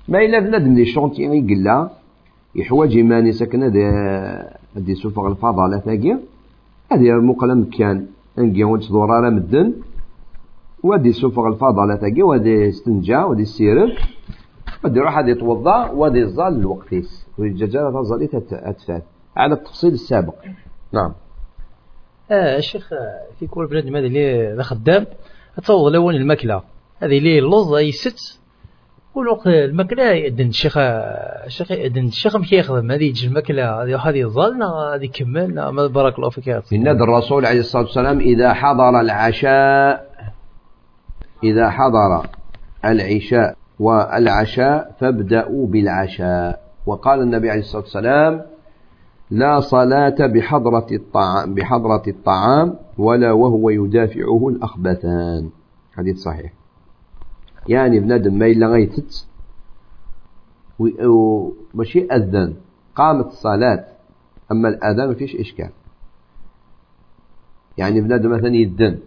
B: ما إلا بنادم دي شونتي قلا يحواج إيماني سكن هذا هذه سوفغ الفضلة تاقي هذه مقلم كان انقي وانت دورارا مدن. وأدي سوفغ الفضلة تاقي وأدي استنجا. وأدي السيرف وأدي يروح هذا يتوضا وأدي يظل الوقتيس والجزالة تظل أتفات على التفصيل السابق. نعم.
F: آه الشيخ في كل بنادم هذا اللي خدام. تصور الأول الماكلة. هذه اللي اللوز يست والوقت الماكلة يأذن الشيخ الشيخ يأذن الشيخ مش يخدم هذه يجي الماكلة هذه ظلنا هذه كمل ما بارك الله فيك يا.
B: إن الرسول عليه الصلاة والسلام إذا حضر العشاء إذا حضر العشاء والعشاء فابدأوا بالعشاء. وقال النبي عليه الصلاة والسلام لا صلاة بحضرة الطعام بحضرة الطعام ولا وهو يدافعه الأخبثان. حديث صحيح. يعني بنادم ما إلا غيتت وماشي أذن. قامت الصلاة. أما الأذان ما فيش إشكال. يعني بنادم مثلا يدن.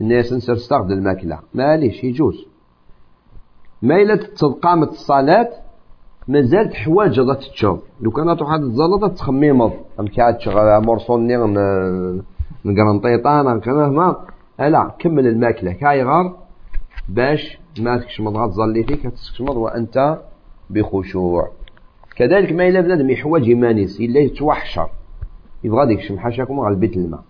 B: الناس نسر تستخدم الماكلة. معليش يجوز. ما إلا قامت الصلاة مازال حوايج غادا تتشوف. لو كانت واحد الزلطة تخميمض أم كاد شغال مرصوني نقرنطيطان ما لا كمل الماكلة. كاي غار. باش ما تكشمض غتظلي فيك تكشمض وأنت بخشوع. كذلك ما إلا بنادم يحواج يمانيس إلا يتوحشر. يبغى ديك شم حاشاكم على البيت الماء.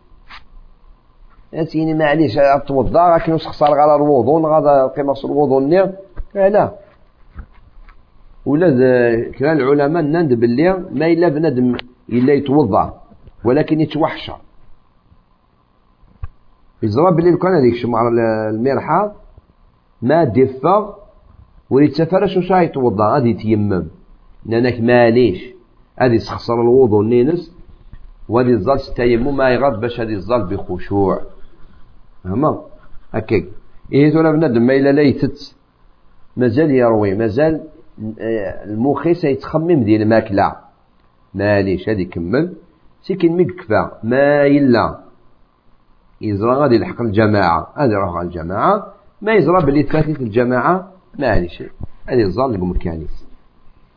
B: أتيني معليش توضا راك نسخسر على الوضوء غادا قيمة الوضوء النير لا. ولا كلا العلماء نند باللي ما إلا بنادم إلا يتوضأ ولكن يتوحشر. يزرى باللي لو كان هذيك المرحاض ما دفغ وليتسفرش وش يتوضا غادي يتيمم. لأنك معليش غادي يسخسر الوضوء نينس. وغادي يظل التيمم ما يغض باش غادي يظل بخشوع. فهمت؟ هكاك. إيه تولى بنادم ما إلا لا يتت. مازال يروي. مازال آه، المخي سيتخمم ديال الماكلة. معليش هادي كمل. سيكن ميك كفا. ما إلا. يزرى غادي يلحق الجماعة. غادي يروح على الجماعة. ما يزرى بلي تفاتت الجماعة معليش هادي الظل لكم الكنيس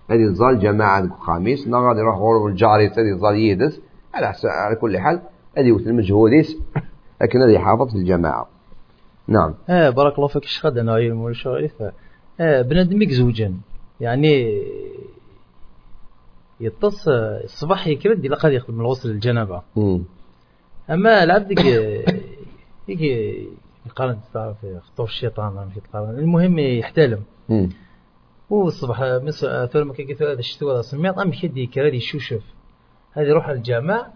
B: هادي الظل جماعة لكم خميس. نا غادي يروح غرب الجاري هادي الظل يدس على على كل حال هادي يوت المجهوديس لكن يحافظ في الجماعة نعم.
F: آه بارك الله فيك. هذا نايل مول الشغل آه بنادم يزوجا يعني يتص الصباح يكرد إلا قد يخدم الغسل الجنابة.
B: مم.
F: أما العبد ديك يقارن تعرف خطوف الشيطان ما في تقارن المهم يحتلم. والصبح مس ثول ما كي هذا الشتوى هذا سميط أم كدي كرادي يشوشف هذه يروح الجامع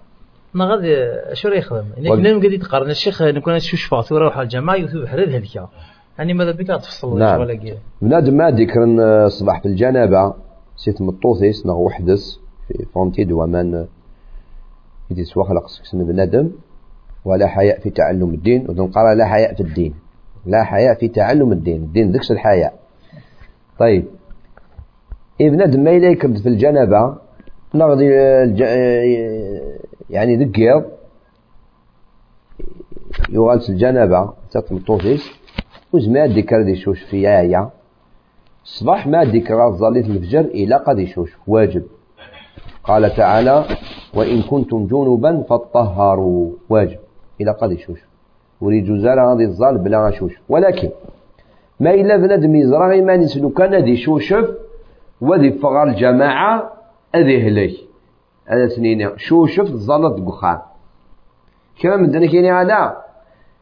F: ما غادي شو راه يخدم؟ يعني كنا قاعد يتقارن. الشيخ نكون فاطمه يروح على الجامع يثوب حرد هلكا يعني ماذا بك؟ تفصل
B: نعم.
F: شغل كي
B: بنادم ما ذكر الصباح في الجنابة. سيت مطوثيس نغ وحدس في فونتي دو من يدي سوا خلق بنادم. ولا حياء في تعلم الدين. ونقرا لا حياء في الدين. لا حياء في تعلم الدين. الدين ذكس الحياء. طيب. ابن آدم ما يكرد في الجنبه نغضي يعني ذكر يغالس الجنبه تطمطوفيس وزما ذكر دي شوش في آية؟ الصباح ما ذكر الظليت الفجر إلى قد يشوش واجب. قال تعالى وإن كنتم جنبا فطهروا واجب. إلى قد يشوش وريد جزال غادي الظال بلا شوش. ولكن ما إلا بنادم يزرع إيمان يسلو كان دي شوشف وذي فغار الجماعة أذي هلي. هذا سنين شوشف ظلت قخان كما من دنا كيني هذا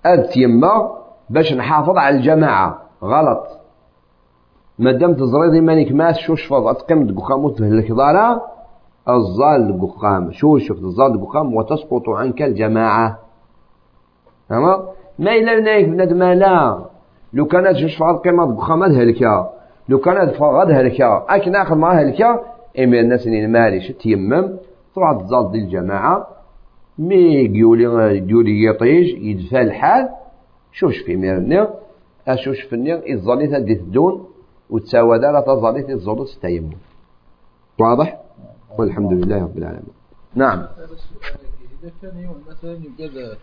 B: أذ تيما باش نحافظ على الجماعة. غلط. مادام تزريد إيمانك ما شوشفض أتقم دقخام وتهلك ضارا الظال دقخام شوشف الظال دقخام وتسقط عنك الجماعة. تمام ما إلا نايك بنادم لا لو كانت شوشف القيمة دقخام هلكا لو كانت فغد هلكا أكن آخر ما هلكا إمي الناس اللي مالي تيمم تروح تزال دي الجماعة مي يقولي يقولي يطيج يدفع الحال شوش في ميرني أشوش في النير إزالي تدي تدون وتساوى دارة تظالي تزولو ستيمم واضح؟ والحمد لله رب العالمين نعم
C: إذا كان يوم مثلا يبقى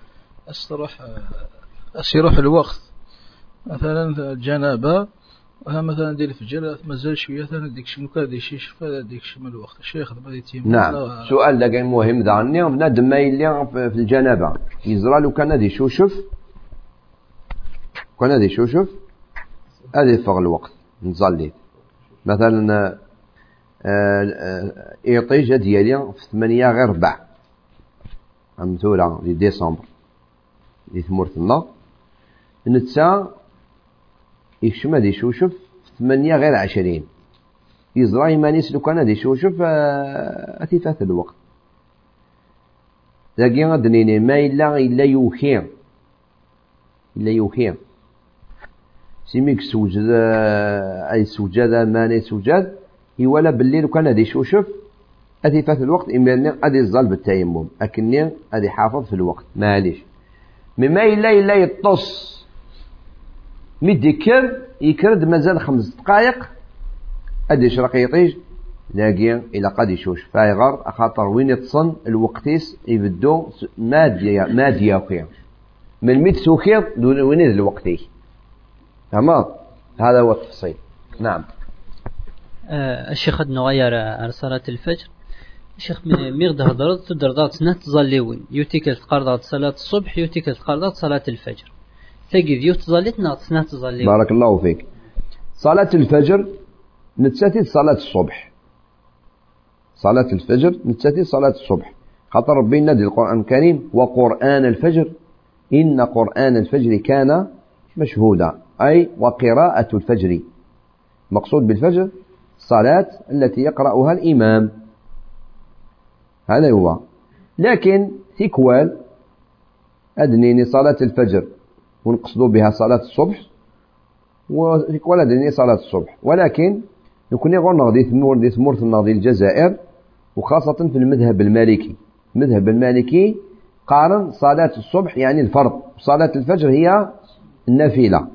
C: أستروح أسيروح الوقت. مثلا الجنابة مثلا دير الفجر مازال شوية ثاني ديك شنو كان ديك شي شفا ديك من الوقت. الشيخ دابا يتيم.
B: نعم. سؤال لكن مهم دعني بنادم ما يلي في الجنابة. يزرى لو كان دي شوشف كان دي شوشف هذه فوق الوقت. نصلي. مثلا إيطيجة ديالي في ثمانية غير ربع. مثولة في ديسمبر. في ثمورتنا نتسا يكشم هذه شوشف في ثمانية غير عشرين. يزرع يمانيس لو كان هذه شوشف أتي فات الوقت. لكن غدنيني ما إلا إلا يوخي إلا يوخي سيميك سوجد أي سوجد ماني سوجد. يولا بالليل وكان هذه شوشف أتي فات الوقت إما أدي الظل بالتيمم. أكني أدي حافظ في الوقت. معليش. مما إلا إلا يطص مديكر يكرد مازال خمس دقائق أدي يشرق يطيج؟ لاقي إلى قد يشوش فايغر خاطر وين يتصن الوقتيس يبدو ماديا ماديا وخير من ميت سوخير وين الوقتي تمام؟ هذا هو التفصيل. نعم.
D: آه الشيخ نغير على صلاة الفجر. الشيخ ميغد هضرت تدرضات سنة ظليون يوتيك تقرضات صلاة الصبح يوتيك تقرضات صلاة الفجر. تجد يوت ظليت ناط سنة ظليون
B: بارك الله فيك. صلاة الفجر نتساتي صلاة الصبح. صلاة الفجر نتساتي صلاة الصبح. خاطر ربي نادي القرآن الكريم وقرآن الفجر. إن قرآن الفجر كان مشهودا. أي وقراءة الفجر. مقصود بالفجر الصلاة التي يقرأها الإمام. هذا هو. لكن ثيكوال أدنيني صلاة الفجر ونقصدوا بها صلاة الصبح وثيكوال أدنيني صلاة الصبح. ولكن يكون يقول نغدي ثمور دي ثمور نغدي الجزائر وخاصة في المذهب المالكي. المذهب المالكي قارن صلاة الصبح يعني الفرض. صلاة الفجر هي النافلة.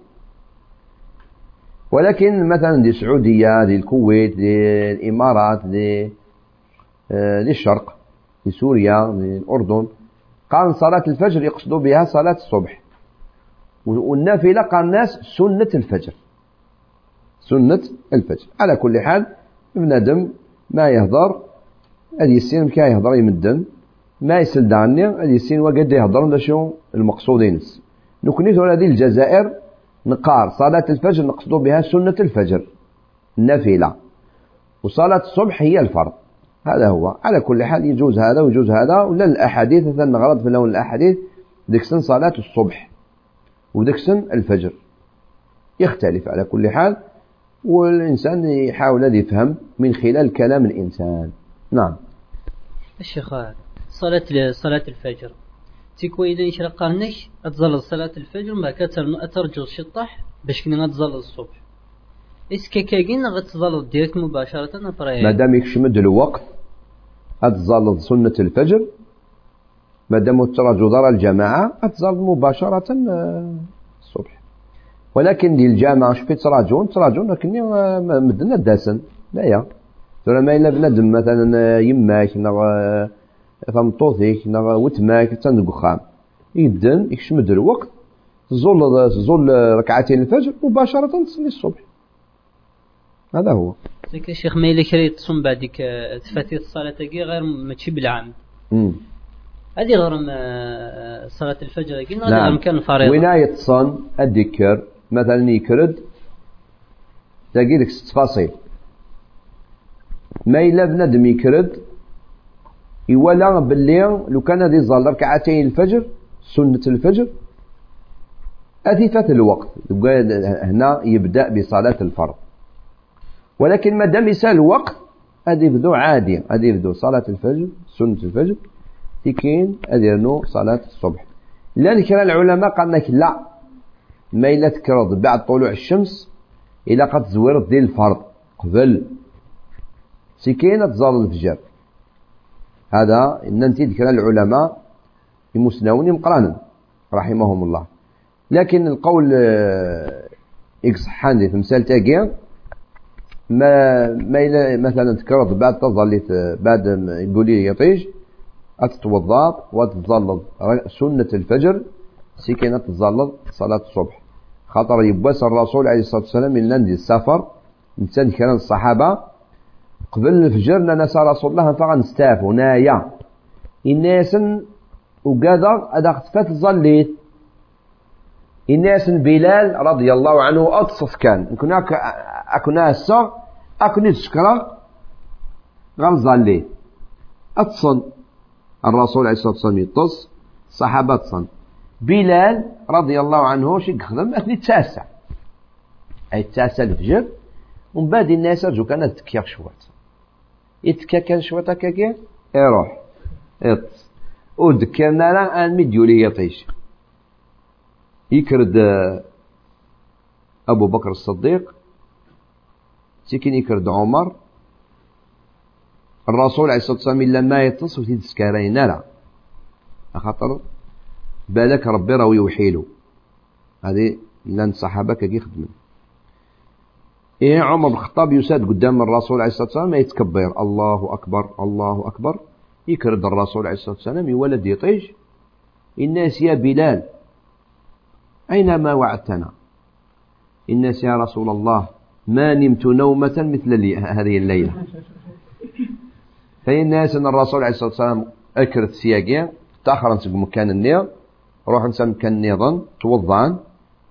B: ولكن مثلا دي السعودية دي الكويت دي الإمارات دي دي الشرق. في سوريا في الأردن. قال صلاة الفجر يقصدوا بها صلاة الصبح. والنافلة قال الناس سنة الفجر. سنة الفجر. على كل حال ابن آدم ما يهضر هذه السين كا يهضر يمدن. ما يسل دعني هذه السين وقد يهضر شو؟ المقصودين نكوني هذه الجزائر نقار. صلاة الفجر نقصدوا بها سنة الفجر. النافلة وصلاة الصبح هي الفرض. هذا هو. على كل حال يجوز هذا ويجوز هذا. ولا الأحاديث مثلا غلط في لون الأحاديث ديكسن صلاة الصبح وديكسن الفجر. يختلف على كل حال والإنسان يحاول يفهم من خلال كلام الإنسان. نعم.
D: الشيخ صلاة صلاة الفجر. تيكو إذا يشرق قرنش أتظل صلاة الفجر ما كتر أترجو الشطح باش كنا نتظل الصبح. إس كاكاكين غتظل ديريكت مباشرة
B: ما دام يكشمد الوقت أتزالض سنة الفجر مادام تراجو دار الجماعة أتزالض مباشرة آه، الصبح ولكن دي الجامعة شفت تراجون تراجون لكن آه، مدنا داسن لا يا ترى ما إلا بنادم مثلا يماك نغ ثمطوثيك نغ وتماك تندق خام يدن يكشمد الوقت تزول تزول ركعتين الفجر مباشرة تصلي الصبح هذا هو.
D: زيك الشيخ ما إلا كريت تصوم بعدك تفاتي الصلاة غير ماشي بالعام. هذه غير صلاة الفجر هذا نعم. كان فريضة
B: ولاية صن الذكر مثلا يكرد تلاقي لك ست فاصيل ما إلا بنادم يكرد يولى باللي لو كان هذه ظل ركعتين الفجر سنة الفجر. أثفت الوقت. هنا يبدأ بصلاة الفرض. ولكن ما دام يسأل الوقت هذه يبدو عادي هذه يبدو صلاة الفجر سنة الفجر تكين هذه صلاة الصبح. لذلك العلماء قال لك لا ما إلا تكرض بعد طلوع الشمس إلى قد زورت ديال الفرض قبل. سكينة تزال الفجر. هذا إن أنت ذكر العلماء المسنون مقرانا رحمهم الله. لكن القول إكس حاندي في مسألة تاقيا ما ما مثلا تكرض بعد تظل بعد يقول لي يطيش أتتوضأ وتتظلظ سنة الفجر سكينة تتظلظ صلاة الصبح. خاطر يبوس الرسول عليه الصلاة والسلام من لندي السفر نتسان كان الصحابة. قبل الفجر نسى رسول الله فغا نستاف نايا الناس وقادر أدا اختفت الناس بلال رضي الله عنه أتصف كان. كنا أكنا هسا أكني تشكرا غير ظليت أتصن الرسول عليه الصلاة والسلام يتص صحابة تصن. بلال رضي الله عنه شي خدم أثني التاسع أي التاسع الفجر. ومن بعد الناس رجو كانت تكيا شوات يتكا كان شوات هكاكي يروح يط ودكرنا لا ان مديولي يطيش. يكرد أبو بكر الصديق سكن يكرد عمر الرسول عليه الصلاة والسلام لما يتصل في تسكارين لا خاطر بالك ربي راه يوحيلو هذه لأن الصحابه كي إيه عمر بن الخطاب يساد قدام الرسول عليه الصلاة والسلام ما يتكبر. الله أكبر الله أكبر. يكرد الرسول عليه الصلاة والسلام يولد يطيش الناس يا بلال أين ما وعدتنا؟ الناس يا رسول الله ما نمت نومة مثل هذه الليلة. فإن الناس أن الرسول عليه الصلاة والسلام أكرت سياقين تأخر نسق مكان النير روح نسى مكان النيضان توضعان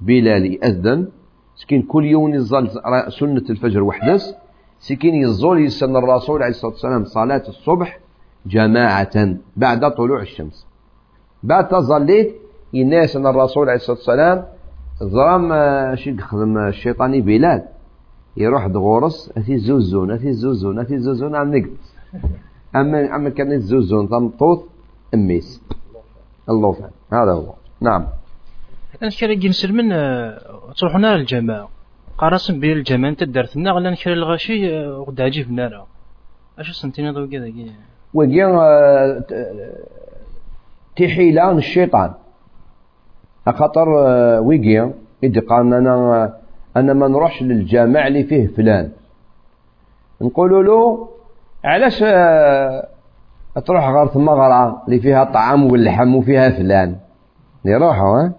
B: بلال يأذن سكين كل يوم يزال سنة الفجر وحدس سكين يزول يسن الرسول عليه الصلاة والسلام صلاة الصبح جماعة بعد طلوع الشمس. بعد تظليت الناس أن الرسول عليه الصلاة والسلام ظلم آه، شي خدم الشيطاني بلال. يروح دغورس أثي زوزون أثي زوزون أثي زوزون عم نقد أما أما كان الزوزون تمطوط أميس. الله هذا هو. نعم.
F: أنا كرا جنسل من آه، تروحنا للجماعة قارسن بين الجماعة أنت دارتنا غلا نكرا الغاشي آه، غدا عجبنا راه اش سنتين ضو كذا
B: وقيا تحيلان الشيطان. خاطر ويقيا إذا قال أنا أنا ما نروحش للجامع اللي فيه فلان. نقولوا له علاش تروح غير المغرة اللي فيها طعام واللحم وفيها فلان؟ يروحوا ها؟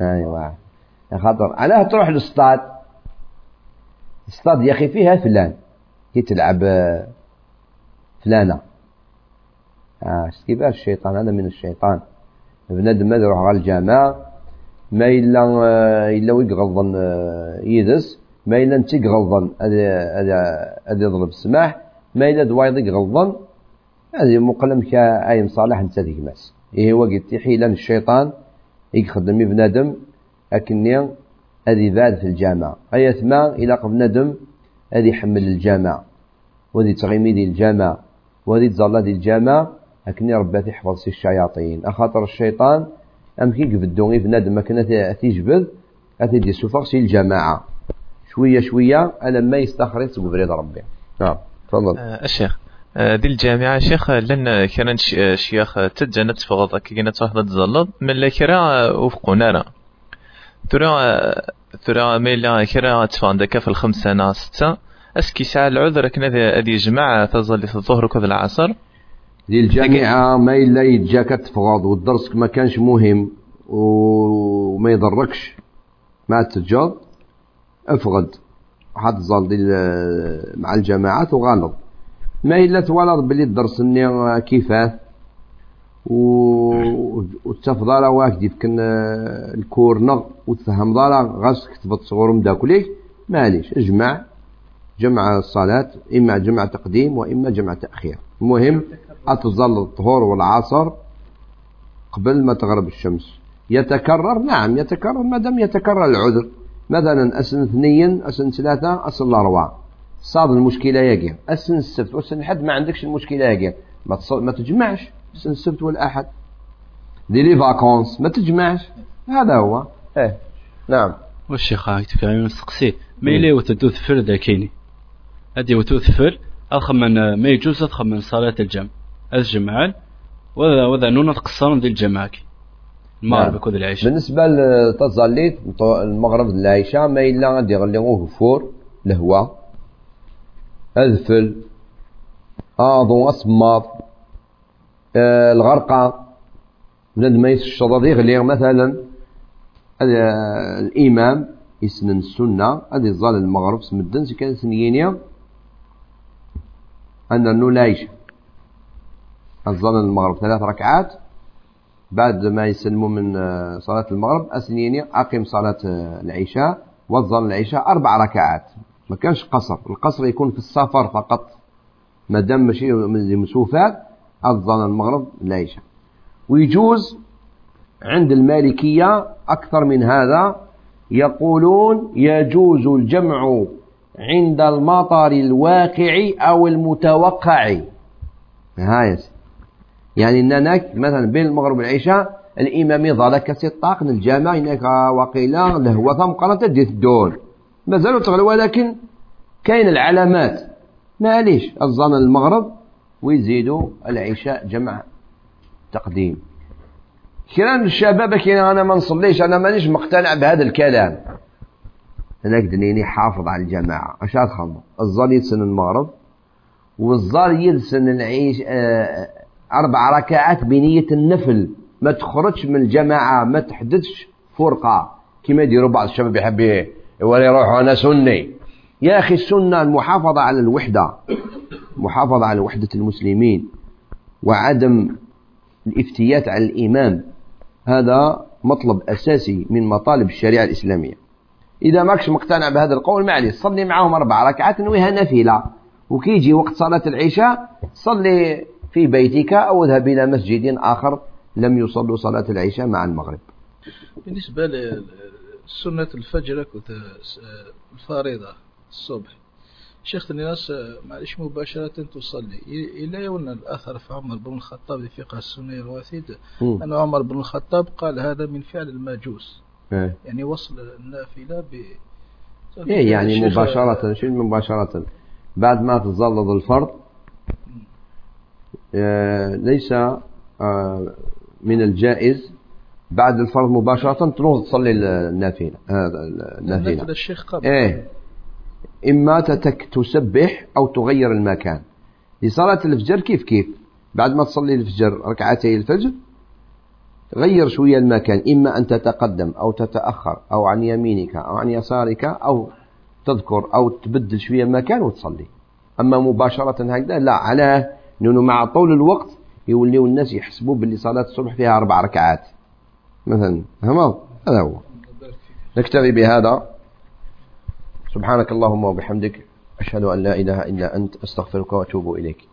B: ايوا خاطر علاه تروح للصطاد الصطاد يا أخي فيها فلان. كي تلعب فلانة. آه كيفاش الشيطان؟ هذا من الشيطان. بنادم هذا يروح على الجامع. ما إلا إلا ويقغضن يدس ما إلا أنت غضن هذا يضرب السماح. ما إلا دوايض يغضن هذه مقلم كأي صالح أنت ذيك ماس إيه هو قلت الشيطان يخدم بنادم أكني هذه بعد في الجامع أي ثما إلى بنادم هذه يحمل الجامع وذي تغيمي دي الجامع وذي تزال دي الجامع أكني ربي تحفظ سي الشياطين. أخاطر الشيطان أم كي قبدو بنادم ما كان تيجبد أتي سوفر سي الجماعة. شوية شوية أنا ما يستخرج تقبريد ربي. نعم تفضل.
L: أه الشيخ آه، دي الجامعة شيخ لن كان شيخ تجانا تفغض كينا تفغض تزلط من لا كرا وفقونا را ترى ترى ميلا كرا تفان في الخمسة نا ستة أسكي ساعة العذر كنا هذه جماعة تظل في الظهر وكذا العصر.
B: دي الجامعة ما إلا يتجاك تفغض والدرس ما كانش مهم وما يضركش مع التجار. افغد حد ظل مع الجماعات وغلط ما إلا توالد بلي الدرس ني كيفاه. وتفضل واحد يفكن الكورنا وتفهم ضالا غاس كتبت صغورهم داكوليك معليش اجمع جمع الصلاة إما جمع تقديم وإما جمع تأخير. المهم أتظل الظهور والعصر قبل ما تغرب الشمس. يتكرر؟ نعم يتكرر ما دام يتكرر العذر. مثلا أسن اثنين أسن ثلاثة أسن الأربعة صاد المشكلة ياقي السن السبت والسن الحد ما عندكش المشكلة ياقي ما, ما تجمعش. السن السبت والأحد. دي لي فاكونس ما تجمعش. هذا هو. إيه. نعم.
M: والشيخ هاك تفهم نسقسي ما يلي وتدوث فر ذاكيني هدي وتوث فر أخمن ما يجوز أخمن صلاة الجمع. الجمعان وذا وذا نون تقصرون دي الجماعة المغرب
B: نعم. العشاء بالنسبة لتظليت المغرب العشاء ما إلا غادي يغليوه فور لهوا أذفل آضو أصماط آه الغرقة. بنادم ما يسشط يغلي مثلا الإمام يسنن السنة. هذه ظل المغرب سمدن كان سنيينيا أن لايش الظل المغرب ثلاث ركعات بعد ما يسلموا من آه، صلاة المغرب أسنيني أقيم صلاة آه، العشاء وظل العشاء أربع ركعات. ما كانش قصر. القصر يكون في السفر فقط. ما دام ماشي مسوفات أذن المغرب العشاء. ويجوز عند المالكية أكثر من هذا. يقولون يجوز الجمع عند المطر الواقع أو المتوقع. هاي يعني أننا مثلا بين المغرب والعشاء الإمام يظهر كسي الطاق الجامع هناك وقيلا لهو ثم قرأت ديت الدور. مازالوا تغلو ولكن كاين العلامات. معليش الظن المغرب ويزيدوا العشاء جمع تقديم. كلام الشباب كاين أنا ما نصليش أنا مانيش مقتنع بهذا الكلام. هناك دنيني حافظ على الجماعة. أش تخمم الظل يدسن المغرب والظل يدسن العيش آه أربع ركعات بنية النفل. ما تخرجش من الجماعة ما تحدثش فرقة. كما يديروا بعض الشباب يحب ولا يروحوا أنا سني. يا أخي السنة المحافظة على الوحدة. محافظة على وحدة المسلمين. وعدم الافتيات على الإمام. هذا مطلب أساسي من مطالب الشريعة الإسلامية. إذا ماكش مقتنع بهذا القول معليش صلي معهم أربع ركعات نويها نافلة. وكيجي وقت صلاة العشاء صلي في بيتك أو اذهب إلى مسجد آخر لم يصلوا صلاة العشاء مع المغرب.
C: بالنسبة لسنة الفجر الفريضة الصبح. شيخ الناس معلش مباشرة تصلي. إلا يون الأثر في عمر بن الخطاب في فقه السنة الوثيد أن عمر بن الخطاب قال هذا من فعل الماجوس.
B: إيه.
C: يعني وصل النافلة ب
B: إيه يعني مباشرة شنو مباشرة. بعد ما تظلظ الفرض آه، ليس آه، من الجائز بعد الفرض مباشرة تروح تصلي النافلة هذا النافلة.
C: الشيخ قبل.
B: إيه. إما تتك تسبح أو تغير المكان. لصلاة الفجر كيف كيف؟ بعد ما تصلي الفجر ركعتي الفجر غير شوية المكان. إما أن تتقدم أو تتأخر أو عن يمينك أو عن يسارك أو تذكر أو تبدل شوية المكان وتصلي. أما مباشرة هكذا لا على لأنه مع طول الوقت يوليو الناس يحسبوا باللي صلاة الصبح فيها أربع ركعات. مثلا هذا هو. نكتفي بهذا. سبحانك اللهم وبحمدك أشهد أن لا إله إلا أنت أستغفرك وأتوب إليك.